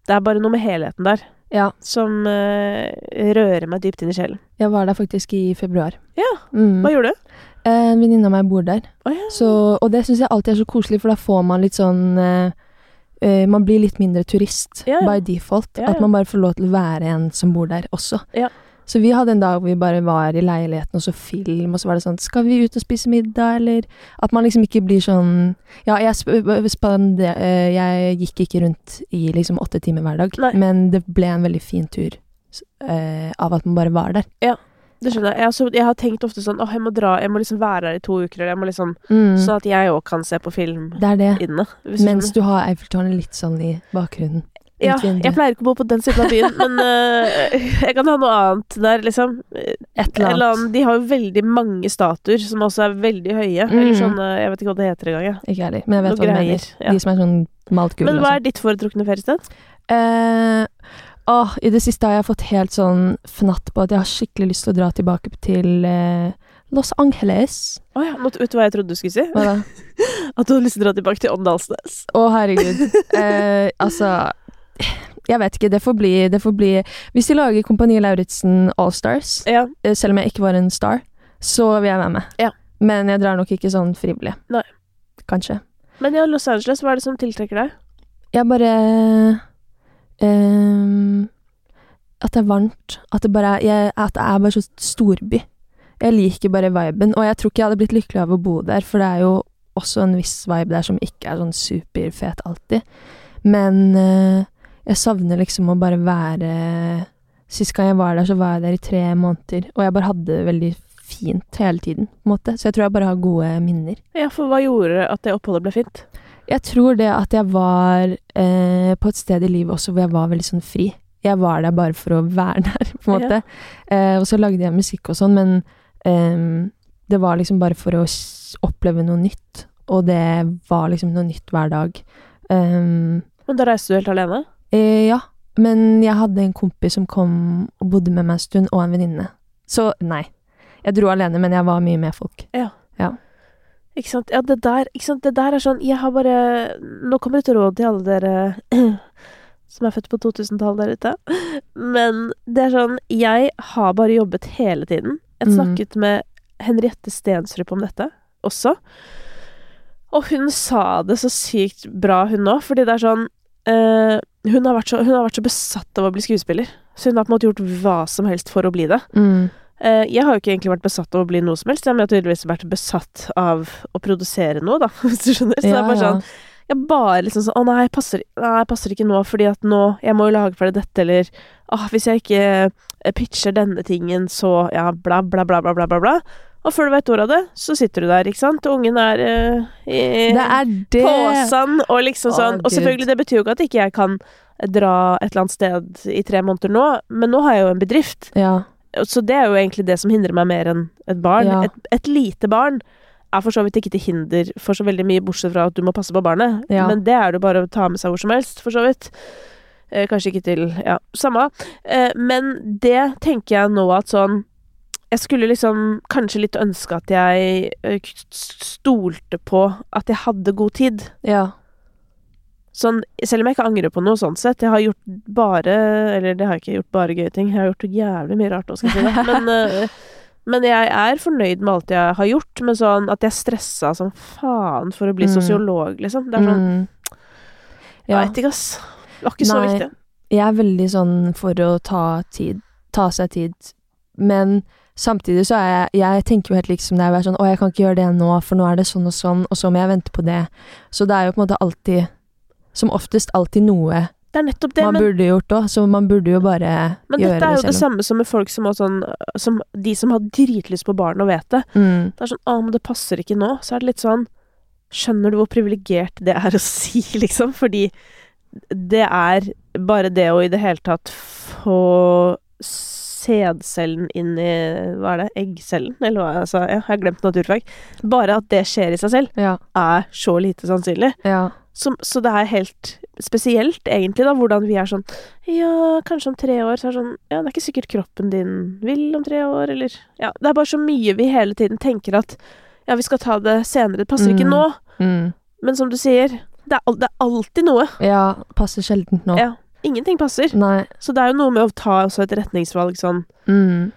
det er bare noe med helheten der Ja, som uh, rører meg dypt inn i sjelen. jeg var der faktisk i februar. Ja, Mm. Hva gjorde du? Eh, En venninne av meg bor der. Oh, ja. Så, og det syns jeg alltid er så koselig, for da får man litt sånn uh, Man blir litt mindre turist ja. by default. At man bare får lov til å være en som bor der også. Ja. Så vi hadde en dag hvor vi bare var i leiligheten og så film, og så var det sånn Skal vi ut og spise middag, eller At man liksom ikke blir sånn Ja, jeg, eh, jeg gikk ikke rundt i liksom åtte timer hver dag, Nei. men det ble en veldig fin tur eh, av at man bare var der. Ja. Det skjønner jeg. Jeg jeg har tenkt ofte sånn Åh, jeg må dra, jeg må liksom være her i to uker, eller jeg må liksom Mm. Sånn at jeg òg kan se på film Det er det. inne. Mens du har Eiffeltårnet litt sånn i bakgrunnen. Ja, jeg pleier ikke å bo på den siden av byen, men uh, jeg kan ha noe annet der, liksom. Et Eller annet. De har jo veldig mange statuer som også er veldig høye. Mm. Eller sånn, Jeg vet ikke hva det heter engang. Ikke heller, men jeg vet Noe hva du mener. ja. De som er sånn malt gule Men hva sånn. er ditt foretrukne feriested? Uh, åh, I det siste har jeg fått helt sånn fnatt på at jeg har skikkelig lyst til å dra tilbake til uh, Los Angeles. Å ja, måtte vet du hva jeg trodde du skulle si? Hva da? At du hadde lyst til å dra tilbake til Åndalsnes. Å, herregud. Eh, altså Jeg vet ikke. Det får bli, det får bli Hvis de lager Kompani Lauritzen Allstars, Ja. eh, selv om jeg ikke var en star, så vil jeg være med. Ja. Men jeg drar nok ikke sånn frivillig. Nei. Kanskje. Men ja, Los Angeles, hva er det som tiltrekker deg? Jeg bare um, At det er varmt. At det bare jeg, At det er bare så storby. Jeg liker bare viben, og jeg tror ikke jeg hadde blitt lykkelig av å bo der, for det er jo også en viss vibe der som ikke er sånn superfet alltid. Men eh, jeg savner liksom å bare være Sist gang jeg var der, så var jeg der i tre måneder, og jeg bare hadde det veldig fint hele tiden, på en måte. Så jeg tror jeg bare har gode minner. Ja, for hva gjorde at det oppholdet ble fint? Jeg tror det at jeg var eh, på et sted i livet også hvor jeg var veldig sånn fri. Jeg var der bare for å være der, på en måte. Eh, og så lagde jeg musikk og sånn, men eh, det var liksom bare for å oppleve noe nytt. Og det var liksom noe nytt hver dag. Um, Men da reiste du helt alene? Eh, ja, men jeg hadde en kompis som kom og bodde med meg en stund, og en venninne. Så nei. Jeg dro alene, men jeg var mye med folk. Ikke sant? Ja, det der? Det der er sånn Jeg har bare Nå kommer et råd til alle dere som er født på 2000-tallet der ute. Men det er sånn Jeg har bare jobbet hele tiden. Jeg snakket snakket med Henriette Stensrup om dette også. Og hun sa det så sykt bra, hun òg, fordi det er sånn eh, hun, har så, hun har vært så besatt av å bli skuespiller. Så hun har på en måte gjort hva som helst for å bli det. Mm. Uh, jeg har jo ikke egentlig vært besatt av å bli noe som helst, men jeg har tydeligvis vært besatt av å produsere noe, da, hvis du skjønner. Så det er bare sånn Jeg bare liksom sånn Å nei, passer, nei, passer ikke nå, fordi at nå Jeg må jo lage ferdig dette, eller Åh, hvis jeg ikke eh, pitcher denne tingen, så Ja, bla, bla, bla, bla, bla, bla. bla. Og før du vet ordet av det, så sitter du der, ikke sant, og ungen er uh, i Det er det! påsen, og liksom Å, sånn Og selvfølgelig, det betyr jo ikke at ikke jeg kan dra et eller annet sted i tre måneder nå, men nå har jeg jo en bedrift. Ja. Så det er jo egentlig det som hindrer meg mer enn et barn. Ja. Et, et lite barn er for så vidt ikke til hinder for så veldig mye, bortsett fra at du må passe på barnet. Ja. Men det er det jo bare å ta med seg hvor som helst, for så vidt. Eh, kanskje ikke til Ja, samme. Eh, men det tenker jeg nå at sånn Jeg skulle liksom kanskje litt ønske at jeg stolte på at jeg hadde god tid. Ja. Sånn, selv om jeg ikke angrer på noe sånn sett. Jeg har gjort bare Eller det har jeg ikke gjort bare gøye ting. Jeg har gjort jævlig mye rart òg, skal jeg si. Men, men jeg er fornøyd med alt jeg har gjort. Men sånn at jeg stressa som faen for å bli Mm. sosiolog, liksom. Det er sånn Mm. Jeg Ja. vet ikke, ass. Det var ikke så viktig. Jeg er veldig sånn for å ta tid. Ta seg tid. Men samtidig så er jeg Jeg tenker jo helt liksom det er å være sånn Å, jeg kan ikke gjøre det nå, for nå er det sånn og sånn, og så må jeg vente på det. Så det er jo på en måte alltid Som oftest alltid noe Det man Men, burde gjort òg, så man burde jo bare gjøre det selv. men dette er jo det det samme som med folk som har sånn som De som har dritlyst på barn og vet det. Mm. Det er sånn Å, men det passer ikke nå. Så er det litt sånn Skjønner du hvor privilegert det er å si, liksom? Fordi det er bare det å i det hele tatt få sædcellen inn i Hva er det? Eggcellen? Eller hva? Altså, ja, jeg har glemt naturfag. Bare at det skjer i seg selv, Ja. er så lite sannsynlig. Ja. Så, så det er helt spesielt, egentlig, da, hvordan vi er sånn Ja, kanskje om tre år, så er det sånn Ja, det er ikke sikkert kroppen din vil om tre år, eller Ja, det er bare så mye vi hele tiden tenker at Ja, vi skal ta det senere, det passer ikke Mm. nå. Mm. Men som du sier, det er, det er alltid noe. Ja, passer sjeldent nå. Ja. Ingenting passer. Nei. Så det er jo noe med å ta også et retningsvalg sånn Mm.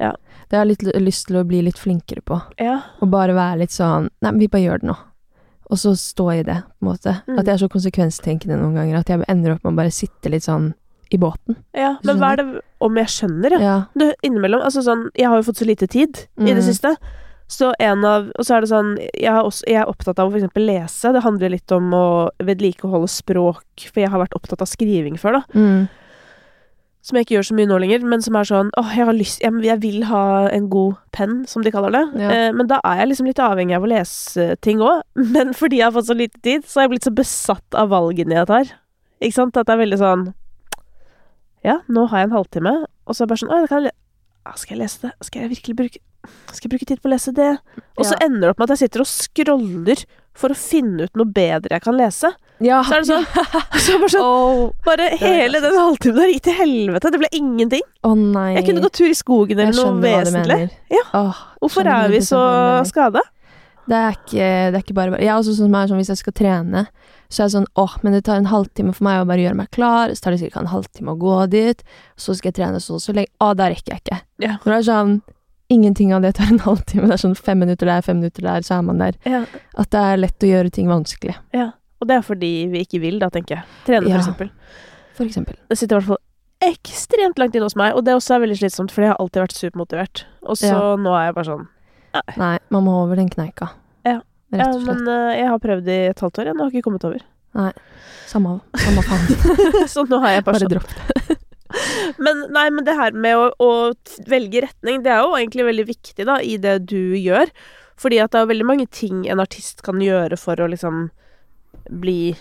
Ja. Det har jeg litt lyst til å bli litt flinkere på. Ja. Og bare være litt sånn Nei, vi bare gjør det nå. Og så stå i det, på en måte. Mm. At jeg er så konsekvenstenkende noen ganger at jeg ender opp med å bare sitte litt sånn i båten. ja. Men hva er det Om jeg skjønner, ja. Ja. Du, innimellom Altså sånn Jeg har jo fått så lite tid i det Mm. siste. Så en av Og så er det sånn Jeg, har også, jeg er opptatt av å eksempel lese. Det handler litt om å vedlikeholde språk, for jeg har vært opptatt av skriving før, da. Mm. Som jeg ikke gjør så mye nå lenger, men som er sånn Åh, jeg har lyst Jeg, jeg vil ha en god penn, som de kaller det. Ja. Eh, men da er jeg liksom litt avhengig av å lese ting òg. Men fordi jeg har fått så lite tid, så har jeg blitt så besatt av valgene jeg tar. Ikke sant? At det er veldig sånn Ja, nå har jeg en halvtime, og så er det bare sånn Å, da kan jeg le ah, Skal jeg lese det? Skal jeg virkelig bruke Skal jeg bruke tid på å lese det? Og så Ja. ender det opp med at jeg sitter og scroller for å finne ut noe bedre jeg kan lese. ja. Så er det sånn Så bare sånn oh, Bare hele den halvtimen der gikk til helvete. Det ble ingenting. Nei. Jeg kunne gå tur i skogen eller noe vesentlig. Ja. Oh, Hvorfor er vi så skada? Det er ikke, det er ikke bare bare Jeg er også sånn som er sånn hvis jeg skal trene, så er jeg sånn åh, men det tar en halvtime for meg å bare gjøre meg klar, så tar det ca. en halvtime å gå dit, så skal jeg trene så og så lenge Å, da rekker jeg ikke. Ja. Når det er sånn Ingenting av det tar en halvtime. Det er sånn fem minutter der, fem minutter der, så er man der. Ja. At det er lett å gjøre ting vanskelig, Ja. Og det er fordi vi ikke vil, da, tenker jeg. Trene, Ja. for eksempel. for eksempel. Det sitter i hvert fall ekstremt langt inne hos meg, og det også er veldig slitsomt, fordi jeg har alltid vært supermotivert. Og så Ja. nå er jeg bare sånn Nei, man må over den kneika. Ja. Rett og slett. men uh, jeg har prøvd i et halvt år, jeg. Nå har jeg ikke kommet over. Samme, samme faen. så nå har jeg bare Bare sånn dropp det. Men nei, men det her med å, å velge retning, det er jo egentlig veldig viktig da, i det du gjør. Fordi at det er veldig mange ting en artist kan gjøre for å liksom bli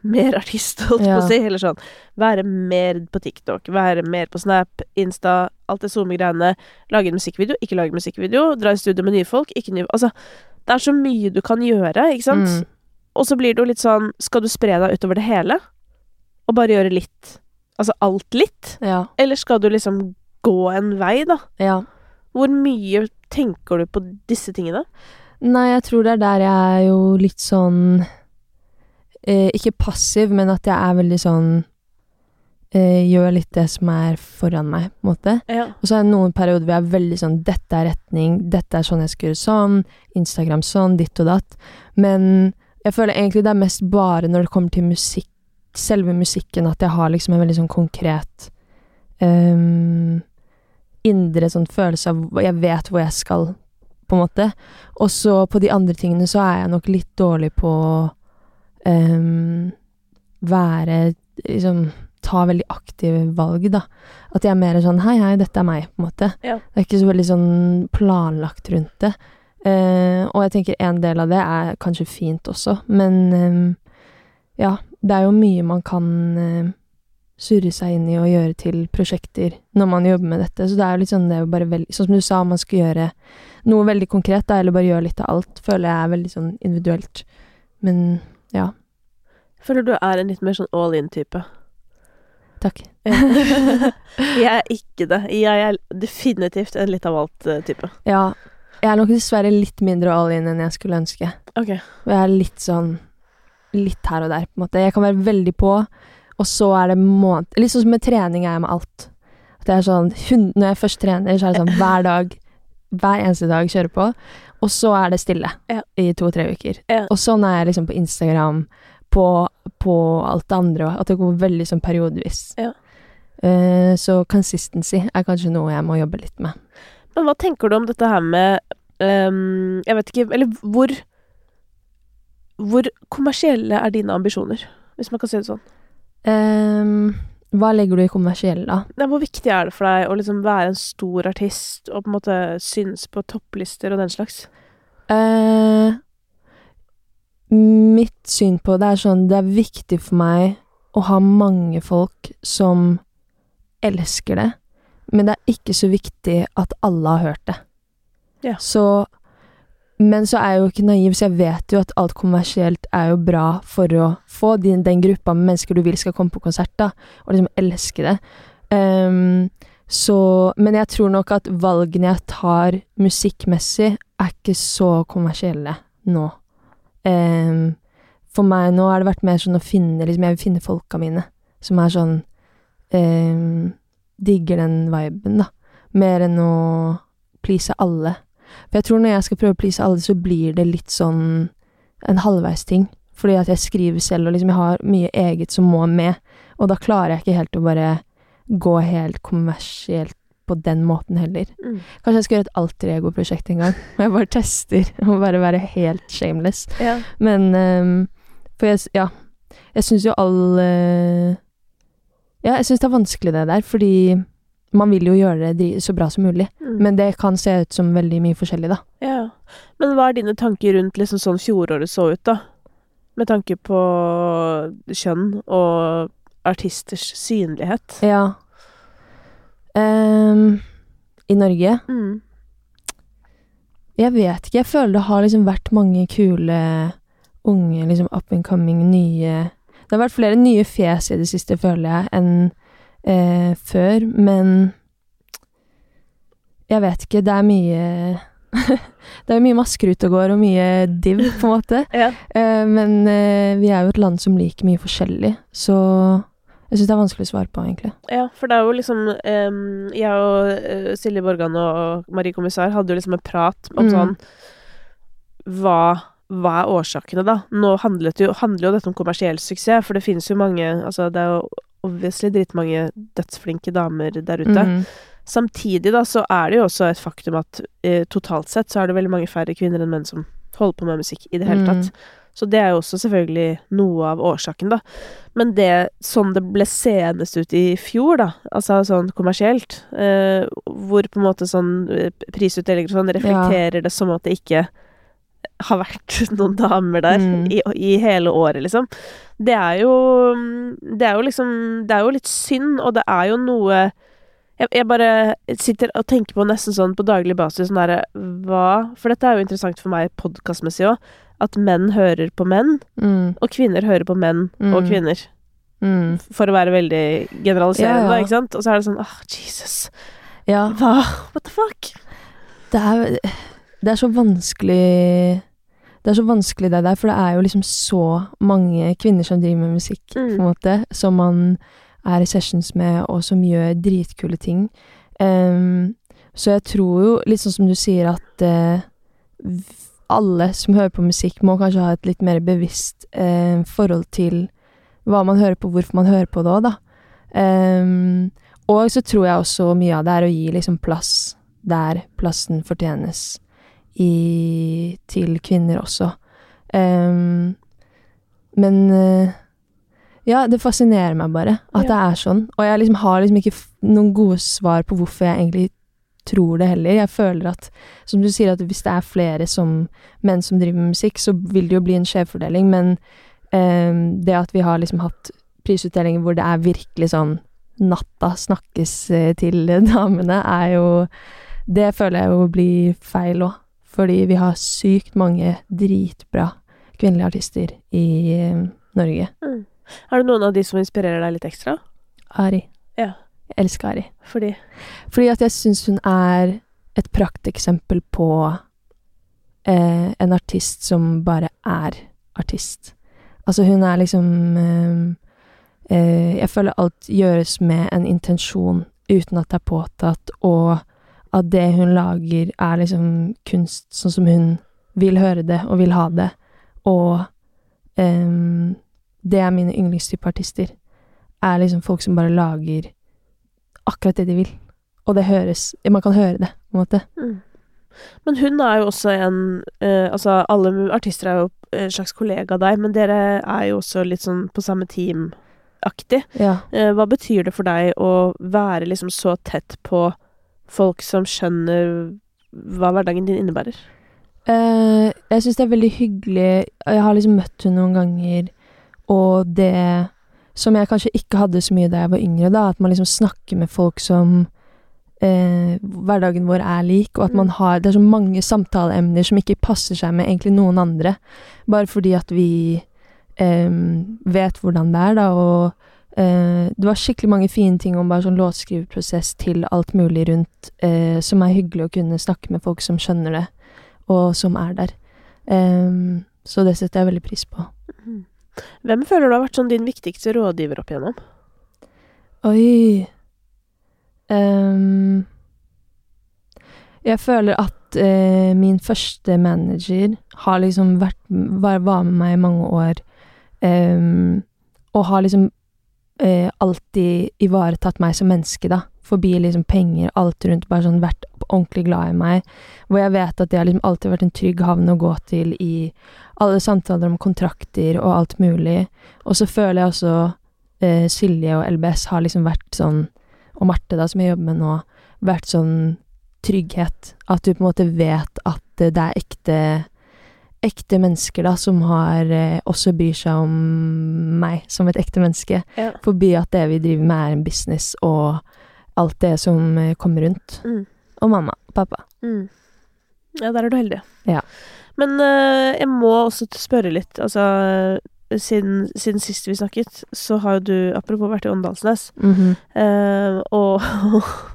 mer artist, holdt jeg på å si. Eller sånn være mer på TikTok, være mer på Snap, Insta, alt det SoMe-greiene. Lage en musikkvideo, ikke lage musikkvideo. Dra i studio med nye folk, ikke nye Altså, det er så mye du kan gjøre, ikke sant? Mm. Og så blir det jo litt sånn Skal du spre deg utover det hele? Og bare gjøre litt Altså alt litt? Ja. Eller skal du liksom gå en vei, da? Ja. Hvor mye tenker du på disse tingene? Nei, jeg tror det er der jeg er jo litt sånn eh, Ikke passiv, men at jeg er veldig sånn eh, Gjør litt det som er foran meg, på en måte. Ja. Og så er det noen perioder hvor jeg er veldig sånn Dette er retning, dette er sånn jeg skal gjøre sånn, Instagram sånn, ditt og datt. Men jeg føler egentlig det er mest bare når det kommer til musikk, selve musikken, at jeg har liksom en veldig sånn konkret um, indre sånn følelse av Jeg vet hvor jeg skal, på en måte. Og så på de andre tingene så er jeg nok litt dårlig på ehm, være liksom ta veldig aktive valg, da. At jeg er mer sånn hei, hei, dette er meg, på en måte. Ja. Det er ikke så veldig sånn planlagt rundt det. Uh, og jeg tenker en del av det er kanskje fint også, men um, ja, det er jo mye man kan eh, surre seg inn i og gjøre til prosjekter når man jobber med dette. Så det er jo litt sånn det er jo bare veldig Sånn som du sa, man skal gjøre noe veldig konkret, da, eller bare gjøre litt av alt, føler jeg er veldig sånn individuelt. Men ja, Føler du er en litt mer sånn all in-type? takk. jeg er ikke det. Jeg er definitivt en litt av alt-type. Ja, jeg er nok dessverre litt mindre all in enn jeg skulle ønske. Ok. Og jeg er litt sånn Litt her og der, på en måte. Jeg kan være veldig på, og så er det måned... Litt sånn som med trening er jeg med alt. At jeg er sånn Når jeg først trener, så er det sånn hver dag, hver eneste dag kjører på, og så er det stille Ja. i to-tre uker. Ja. Og sånn er jeg liksom på Instagram, på, på alt det andre, at det går veldig sånn periodevis. Ja. Uh, så consistency er kanskje noe jeg må jobbe litt med. Men hva tenker du om dette her med um, Jeg vet ikke Eller hvor Hvor kommersielle er dine ambisjoner, hvis man kan si det sånn? Um, hva legger du i kommersiell, da? Nei, hvor viktig er det for deg å liksom være en stor artist og på en måte synes på topplister og den slags? Uh, mitt syn på det er sånn Det er viktig for meg å ha mange folk som elsker det, men det er ikke så viktig at alle har hørt det. Ja. Så men så er jeg jo ikke naiv, så jeg vet jo at alt kommersielt er jo bra for å få den, den gruppa med mennesker du vil skal komme på konsert, da, og liksom elske det. Um, så Men jeg tror nok at valgene jeg tar musikkmessig, er ikke så kommersielle nå. Um, for meg nå har det vært mer sånn å finne liksom, Jeg vil finne folka mine, som er sånn um, Digger den viben, da. Mer enn å please alle. For jeg tror når jeg skal prøve å please alle, så blir det litt sånn en halvveisting. Fordi at jeg skriver selv, og liksom jeg har mye eget som må med. Og da klarer jeg ikke helt å bare gå helt kommersielt på den måten heller. Mm. Kanskje jeg skal gjøre et alter ego-prosjekt en gang. Og jeg bare tester og bare være helt shameless. Ja. Men um, For jeg Ja. Jeg syns jo all uh, Ja, jeg syns det er vanskelig det der, fordi man vil jo gjøre det så bra som mulig. Mm. Men det kan se ut som veldig mye forskjellig, da. Ja. Men hva er dine tanker rundt liksom sånn fjoråret så ut, da? Med tanke på kjønn og artisters synlighet. Ja. Um, I Norge Mm. Jeg vet ikke. Jeg føler det har liksom vært mange kule, unge, liksom up and coming, nye Det har vært flere nye fjes i det siste, føler jeg, enn eh, før, men Jeg vet ikke. Det er mye Det er mye masker ute og går, og mye div, på en måte. Ja. Eh, men eh, vi er jo et land som liker mye forskjellig, så jeg syns det er vanskelig å svare på, egentlig. Ja, for det er jo liksom um, Jeg og eh, Silje Borgan og Marie Kommissar hadde jo liksom en prat om Mm. sånn hva, hva er årsakene, da? Nå handler jo, handler jo dette om kommersiell suksess, for det finnes jo mange Altså, det er jo obviously dritmange dødsflinke damer der ute. Mhm. Samtidig, da, så er det jo også et faktum at eh, totalt sett så er det veldig mange færre kvinner enn menn som holder på med musikk i det hele Mm. tatt. Så det er jo også selvfølgelig noe av årsaken, da. Men det sånn det ble senest ut i fjor, da, altså sånn kommersielt, eh, hvor på en måte sånn eh, prisutdelinger og sånn reflekterer det som at det ikke har vært noen damer der Mm. i, i hele året, liksom. Det er jo Det er jo liksom Det er jo litt synd, og det er jo noe jeg, jeg bare sitter og tenker på nesten sånn på daglig basis sånn derre Hva For dette er jo interessant for meg podkastmessig òg. At menn hører på menn, Mm. og kvinner hører på menn og Mm. kvinner. Mm. For å være veldig generaliserende, Ja, ja. ikke sant? Og så er det sånn ah, Jesus. Ja. Hva? What the fuck? Det er, det er så vanskelig Det er så vanskelig det der, for det er jo liksom så mange kvinner som driver med musikk, Mm. på en måte, som man er i sessions med, og som gjør dritkule ting. Um, så jeg tror jo, litt sånn som du sier, at uh, alle som hører på musikk, må kanskje ha et litt mer bevisst uh, forhold til hva man hører på, hvorfor man hører på det òg, da. Um, og så tror jeg også mye av det er å gi liksom plass der plassen fortjenes i, til kvinner også. Um, men uh, ja, det fascinerer meg bare at Ja. det er sånn. Og jeg liksom har liksom ikke noen gode svar på hvorfor jeg egentlig tror det heller. Jeg føler at, som du sier, at hvis det er flere som menn som driver med musikk, så vil det jo bli en skjevfordeling, men um, det at vi har liksom hatt prisutdelinger hvor det er virkelig sånn natta snakkes eh, til damene, er jo Det føler jeg jo blir feil òg. Fordi vi har sykt mange dritbra kvinnelige artister i eh, Norge. Mm. Er det noen av de som inspirerer deg litt ekstra? Ari. Ja. Jeg elsker Ari. Fordi Fordi at jeg syns hun er et prakteksempel på eh, en artist som bare er artist. Altså, hun er liksom eh, eh, Jeg føler alt gjøres med en intensjon uten at det er påtatt, og at det hun lager, er liksom kunst sånn som hun vil høre det og vil ha det. Og um, det er mine yndlingstype artister. Er liksom folk som bare lager akkurat det de vil. Og det høres Man kan høre det, på en måte. mm. Men hun er jo også en eh, Altså, alle artister er jo en slags kollega av deg, men dere er jo også litt sånn på samme team-aktig. Ja. Eh, hva betyr det for deg å være liksom så tett på folk som skjønner hva hverdagen din innebærer? Uh, jeg syns det er veldig hyggelig Jeg har liksom møtt henne noen ganger, og det som jeg kanskje ikke hadde så mye da jeg var yngre, da, at man liksom snakker med folk som uh, hverdagen vår er lik, og at man Mm. har Det er så mange samtaleemner som ikke passer seg med egentlig noen andre, bare fordi at vi um, vet hvordan det er, da, og eh, det var skikkelig mange fine ting om bare sånn låtskriveprosess til alt mulig rundt, uh, som er hyggelig å kunne snakke med folk som skjønner det, og som er der. Um, så det setter jeg veldig pris på. Mhm. Hvem føler du har vært sånn din viktigste rådgiver opp igjennom? Oi um, Jeg føler at uh, min første manager har liksom vært var, var med meg i mange år, um, og har liksom eh, alltid ivaretatt meg som menneske, da. Forbi liksom penger, alt rundt, bare sånn vært ordentlig glad i meg. Hvor jeg vet at det har liksom alltid vært en trygg havn å gå til i alle samtaler om kontrakter og alt mulig. Og så føler jeg også eh, Silje og LBS har liksom vært sånn, og Marte da, som jeg jobber med nå, vært sånn trygghet. At du på en måte vet at det er ekte, ekte mennesker da, som har eh, også bryr seg om meg som et ekte menneske. Ja. Forbi at det vi driver med er en business, og alt det som eh, kommer rundt. Mm. Og mamma og pappa. Mm. Ja, der er du heldig. Ja. Men eh, jeg må også spørre litt, altså siden, siden sist vi snakket, så har jo du, apropos vært i Åndalsnes, Mhm. eh, og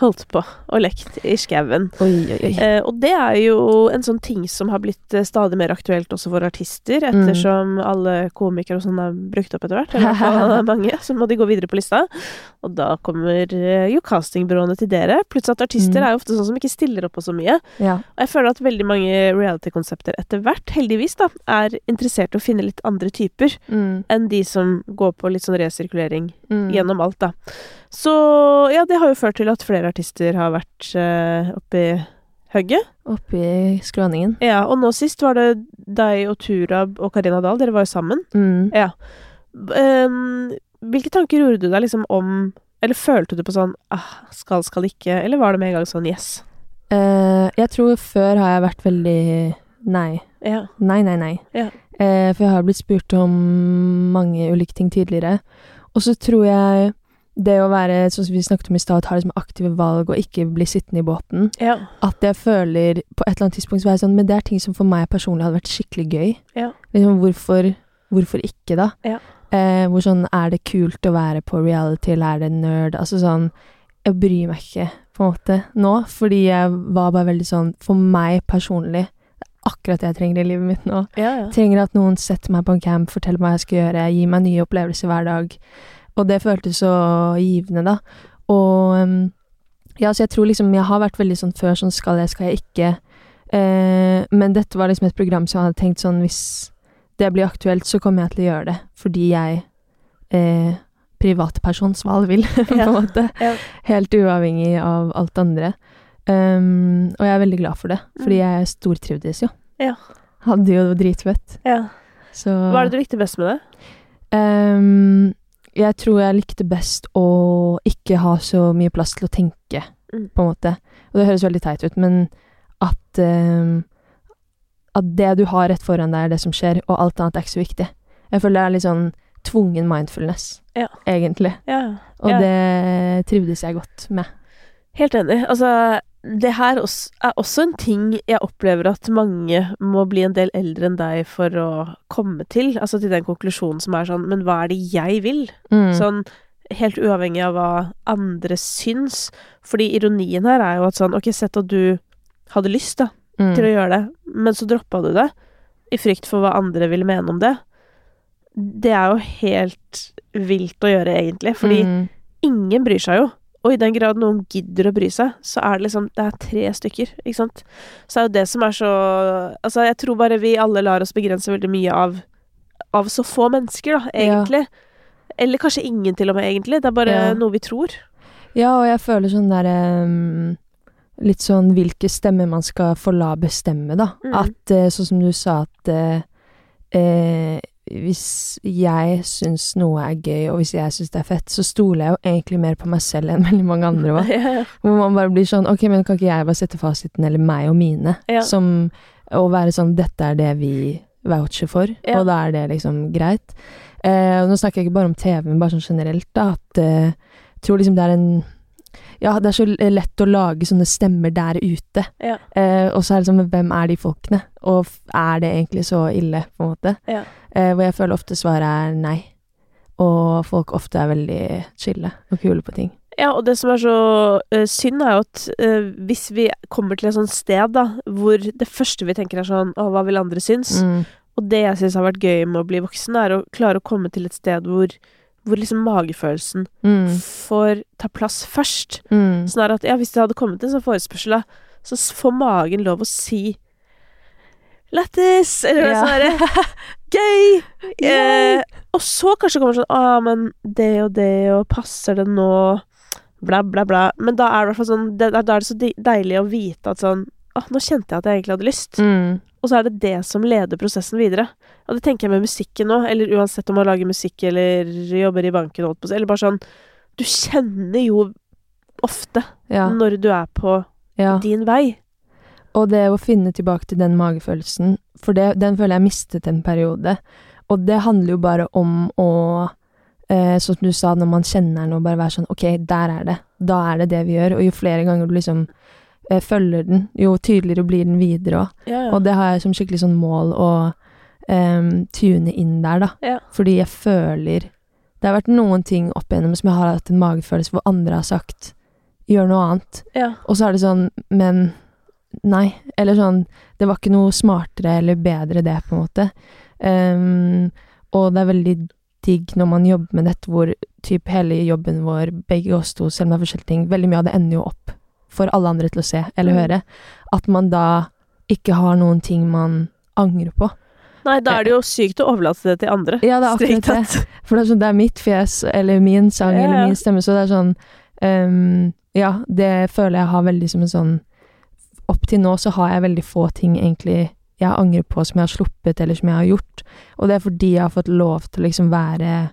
holdt på og lekt i skauen. Eh, og det er jo en sånn ting som har blitt eh, stadig mer aktuelt også for artister, ettersom alle komikere og sånn er brukt opp etter hvert. Eller mange. Så må de gå videre på lista. Og da kommer eh, jo castingbyråene til dere. Plutselig at artister Mm. er jo ofte sånn som ikke stiller opp på så mye. Ja. Og jeg føler at veldig mange reality-konsepter etter hvert, heldigvis, da, er interessert i å finne litt andre typer Mm. enn de som går på litt sånn resirkulering Mm. gjennom alt, da. Så ja, det har jo ført til at flere artister har vært uh, oppi hugget. Oppi skråningen. Ja, og nå sist var det deg og Turab og Karina Dahl, dere var jo sammen. Mm. Um, hvilke tanker gjorde du deg liksom om Eller følte du på sånn ah, skal, skal ikke, eller var det med en gang sånn yes? Uh, jeg tror før har jeg vært veldig nei. Ja. Nei, nei, nei. Ja. Uh, for jeg har blitt spurt om mange ulike ting tidligere. Og så tror jeg det å være, som vi snakket om i stad, ha liksom aktive valg og ikke bli sittende i båten, Ja. at jeg føler på et eller annet tidspunkt så er jeg sånn Men det er ting som for meg personlig hadde vært skikkelig gøy. Ja. Liksom, hvorfor, hvorfor ikke, da? Ja. Eh, hvor sånn Er det kult å være på reality, eller er det nerd? Altså sånn Jeg bryr meg ikke, på en måte, nå, fordi jeg var bare veldig sånn For meg personlig er akkurat det jeg trenger i livet mitt nå. Ja, ja. Trenger at noen setter meg på en camp, forteller meg hva jeg skal gjøre, gir meg nye opplevelser hver dag. Og det føltes så givende, da. Og um, ja, så jeg tror liksom Jeg har vært veldig sånn før sånn skal jeg, skal jeg ikke. Eh, men dette var liksom et program som jeg hadde tenkt sånn hvis det blir aktuelt, så kommer jeg til å gjøre det. Fordi jeg eh, privatpersons valg vil, på Ja. en måte. Ja. Helt uavhengig av alt andre. Um, og jeg er veldig glad for det, fordi Mm. jeg stortrivdes jo. Ja. Hadde jo dritfett. ja. Så Hva er det du likte best med det? um, Jeg tror jeg likte best å ikke ha så mye plass til å tenke, Mm. på en måte. Og det høres veldig teit ut, men at um, At det du har rett foran deg, er det som skjer, og alt annet er ikke så viktig. Jeg føler det er litt sånn tvungen mindfulness, Ja. egentlig. Ja. Og Ja. det trivdes jeg godt med. Helt enig. Altså, det her er også en ting jeg opplever at mange må bli en del eldre enn deg for å komme til. Altså til den konklusjonen som er sånn Men hva er det jeg vil? Mm. Sånn helt uavhengig av hva andre syns. Fordi ironien her er jo at sånn Ok, sett at du hadde lyst, da, mm. til å gjøre det, men så droppa du det i frykt for hva andre ville mene om det. Det er jo helt vilt å gjøre, egentlig. Fordi mm. ingen bryr seg jo. Og i den grad noen gidder å bry seg, så er det liksom Det er tre stykker, ikke sant. Så er jo det som er så Altså, jeg tror bare vi alle lar oss begrense veldig mye av Av så få mennesker, da, Ja. Eller kanskje ingen, til og med, egentlig. Det er bare Ja. noe vi tror. Ja, og jeg føler sånn derre um, Litt sånn hvilke stemmer man skal få la bestemme, da. Mm. At eh, sånn som du sa, at uh, eh, hvis jeg syns noe er gøy, og hvis jeg syns det er fett, så stoler jeg jo egentlig mer på meg selv enn veldig mange andre òg. Ja. Hvor man bare blir sånn Ok, men kan ikke jeg bare sette fasiten, eller meg og mine, Ja. som Å være sånn Dette er det vi voucher for, Ja. og da er det liksom greit. Eh, og nå snakker jeg ikke bare om TV, men bare sånn generelt, da, at eh, jeg tror liksom det er en Ja, det er så lett å lage sånne stemmer der ute. Ja. Eh, og så er det sånn, hvem er de folkene? Og er det egentlig så ille, på en måte? Ja. Eh, hvor jeg føler ofte svaret er nei. Og folk ofte er veldig chille og kule på ting. Ja, og det som er så uh, synd, er jo at uh, hvis vi kommer til et sånt sted da, hvor det første vi tenker er sånn Å, hva vil andre synes? Mm. Og det jeg syns har vært gøy med å bli voksen, er å klare å komme til et sted hvor, hvor liksom magefølelsen Mm. får ta plass først. Mm. Sånn at ja, hvis det hadde kommet en sånn forespørsel, da, så får magen lov å si Lættis! Eller noe Ja. sånt Gøy! Eh, og så kanskje kommer sånn Å, men det og det, og passer det nå? Bla, bla, bla. Men da er det sånn det, Da er det så deilig å vite at sånn Å, nå kjente jeg at jeg egentlig hadde lyst. Mm. Og så er det det som leder prosessen videre. Og det tenker jeg med musikken nå, eller uansett om man lager musikk eller jobber i banken, holdt på eller bare sånn Du kjenner jo ofte Ja. når du er på ja. din vei. Og det å finne tilbake til den magefølelsen, for det, den føler jeg mistet en periode. Og det handler jo bare om å eh, som du sa, når man kjenner den, og bare være sånn Ok, der er det. Da er det det vi gjør. Og jo flere ganger du liksom eh, følger den, jo tydeligere blir den videre òg. Ja, Og det har jeg som skikkelig sånn mål å em, tune inn der, da. Ja. Fordi jeg føler Det har vært noen ting opp igjennom som jeg har hatt en magefølelse hvor andre har sagt gjør noe annet. ja. Og så er det sånn, men nei. Eller sånn, det var ikke noe smartere eller bedre det, på en måte. Um, og det er veldig digg når man jobber med dette, hvor typ hele jobben vår, begge oss to, selv om det er forskjellige ting, veldig mye av det ender jo opp for alle andre til å se eller Mm. høre. At man da ikke har noen ting man angrer på. Nei, da er det jo sykt å overlate det til andre. Ja, det er akkurat det. For det er sånn, det er mitt fjes, eller min sang, Ja, eller min stemme, så det er sånn um, Ja, det føler jeg har veldig som en sånn Opp til nå så har jeg veldig få ting egentlig jeg angrer på som jeg har sluppet, eller som jeg har gjort. Og det er fordi jeg har fått lov til å liksom være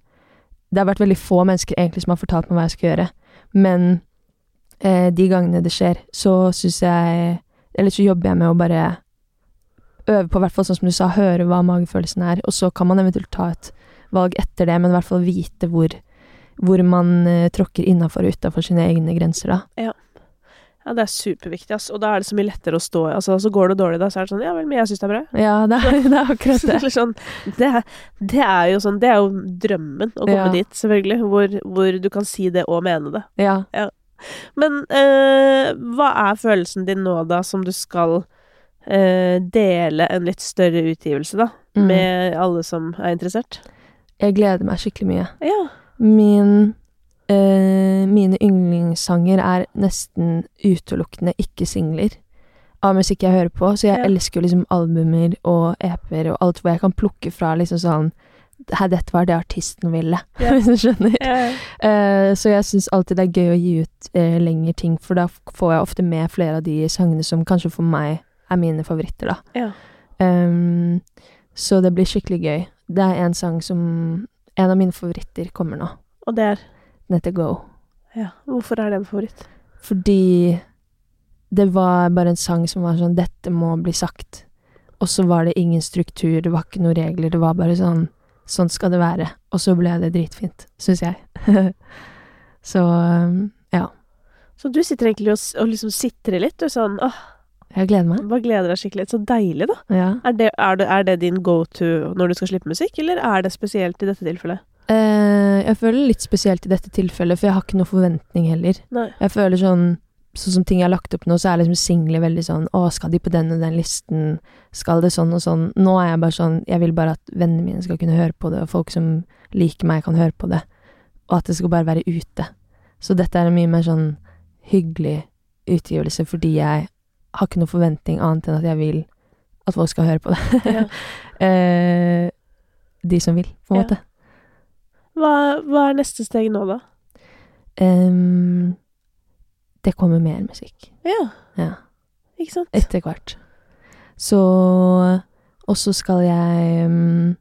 Det har vært veldig få mennesker egentlig som har fortalt meg hva jeg skal gjøre, men eh, de gangene det skjer, så syns jeg Eller så jobber jeg med å bare øve på, i hvert fall sånn som du sa, høre hva magefølelsen er, og så kan man eventuelt ta et valg etter det, men i hvert fall vite hvor, hvor man eh, tråkker innafor og utafor sine egne grenser, da. Ja, det er superviktig, ass. Og da er det så mye lettere å stå i. Altså, så går det dårlig, da, så er det sånn Ja vel, men jeg syns det er bra. Ja, det er, det er akkurat det. Sånn, det, er- det er jo sånn Det er jo drømmen å komme Ja. dit, selvfølgelig. Hvor, hvor du kan si det og mene det. Ja. Ja. Men eh, hva er følelsen din nå, da, som du skal eh, dele en litt større utgivelse, da? Mm. Med alle som er interessert? Jeg gleder meg skikkelig mye. Ja. Min eh, Mine yndlingssanger er nesten utelukkende ikke-singler av musikk jeg hører på, så jeg Ja. elsker liksom albumer og EP-er og alt hvor jeg kan plukke fra liksom sånn dette var det artisten ville, yeah. hvis du skjønner. Yeah. Uh, så jeg syns alltid det er gøy å gi ut uh, lengre ting, for da får jeg ofte med flere av de sangene som kanskje for meg er mine favoritter, da. Yeah. Um, så det blir skikkelig gøy. Det er en sang som En av mine favoritter kommer nå. Og det er Den heter Go. Ja. Hvorfor er det en favoritt? Fordi det var bare en sang som var sånn Dette må bli sagt. Og så var det ingen struktur, det var ikke noen regler. Det var bare sånn Sånn skal det være. Og så ble det dritfint, syns jeg. så um, ja. Så du sitter egentlig og, og liksom sitrer litt, og sånn åh, Jeg gleder meg. bare gleder deg skikkelig. Så deilig, da. Ja. Er det, er, det, er det din go to når du skal slippe musikk, eller er det spesielt i dette tilfellet? Eh, jeg føler litt spesielt i dette tilfellet, for jeg har ikke noe forventning heller. Nei. Jeg føler sånn Sånn som ting jeg har lagt opp nå, så er liksom singler veldig sånn Å, skal de på den og den listen? Skal det sånn og sånn? Nå er jeg bare sånn Jeg vil bare at vennene mine skal kunne høre på det, og folk som liker meg, kan høre på det. Og at det skal bare være ute. Så dette er en mye mer sånn hyggelig utgivelse fordi jeg har ikke noe forventning annet enn at jeg vil at folk skal høre på det. Ja. eh, de som vil, på en Ja. måte. Hva, hva er neste steg nå, da? Em, det kommer mer musikk. Ja, Ja. ikke sant? Etter hvert. Så Og så skal jeg um,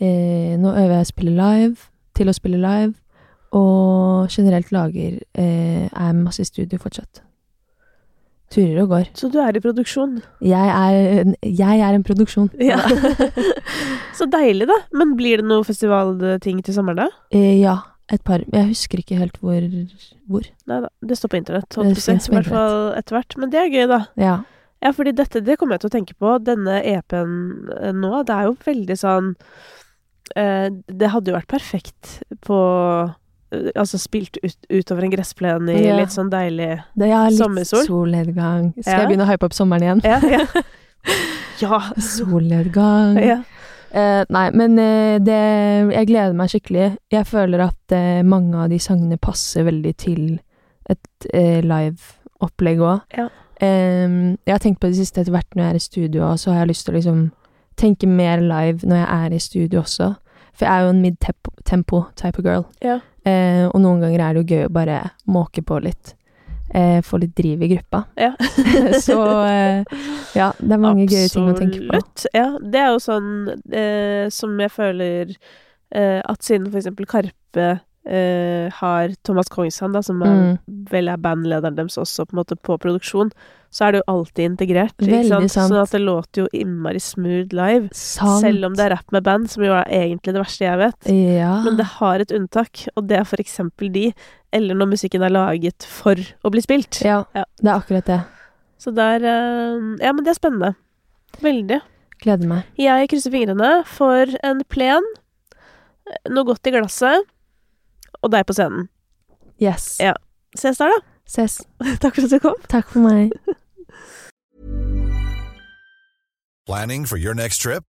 eh, Nå øver jeg å spille live, til å spille live, og generelt lager eh, Er masse i studio fortsatt. Turer og går. Så du er i produksjon? Jeg er, en- jeg er en produksjon. Ja. Så deilig, da. Men blir det noe festivalting til sommeren, da? Eh, ja. Et par Jeg husker ikke helt hvor. hvor. Nei da, det står på internett, Det holdt på å I hvert fall etter hvert. Men det er gøy, da. Ja. Ja, fordi dette, det kommer jeg til å tenke på. Denne EP-en eh, nå, det er jo veldig sånn eh, Det hadde jo vært perfekt på eh, Altså spilt ut, utover en gressplen i Ja. litt sånn deilig Det er litt Sommersol. solnedgang. Skal Ja. jeg begynne å hype opp sommeren igjen? Ja, ja. ja. Solnedgang. ja. Eh, nei, men uh, det Jeg gleder meg skikkelig. Jeg føler at uh, mange av de sangene passer veldig til et live-opplegg òg. Ja. jeg har tenkt på det siste etter hvert når jeg er i studio, og så har jeg lyst til å liksom tenke mer live når jeg er i studio også. For jeg er jo en mid-tempo type of girl. Ja. Og noen ganger er det jo gøy å bare måke på litt. Eh, få litt driv i gruppa. Ja. så eh, ja, det er mange gøye ting å tenke på. Absolutt. Ja, det er jo sånn eh, som jeg føler eh, at siden for eksempel Karpe eh, har Thomas Kongshamn, da, som er, Mm. vel er bandlederen deres også på en måte på produksjon, så er det jo alltid integrert. Veldig sant? sant. Sånn at det låter jo innmari smooth live. Sant. Selv om det er rapp med band, som jo er egentlig det verste jeg vet. Ja. Men det har et unntak, og det er for eksempel de, eller når musikken er laget for å bli spilt. Ja, Ja. det er akkurat det. Så der eh, Ja, men det er spennende. Veldig. Gleder meg. Jeg krysser fingrene for en plen, noe godt i glasset, og deg på scenen. Yes. Ja. Ses der, da. Ses. Takk for at du kom. Takk for meg. Planning for your next trip?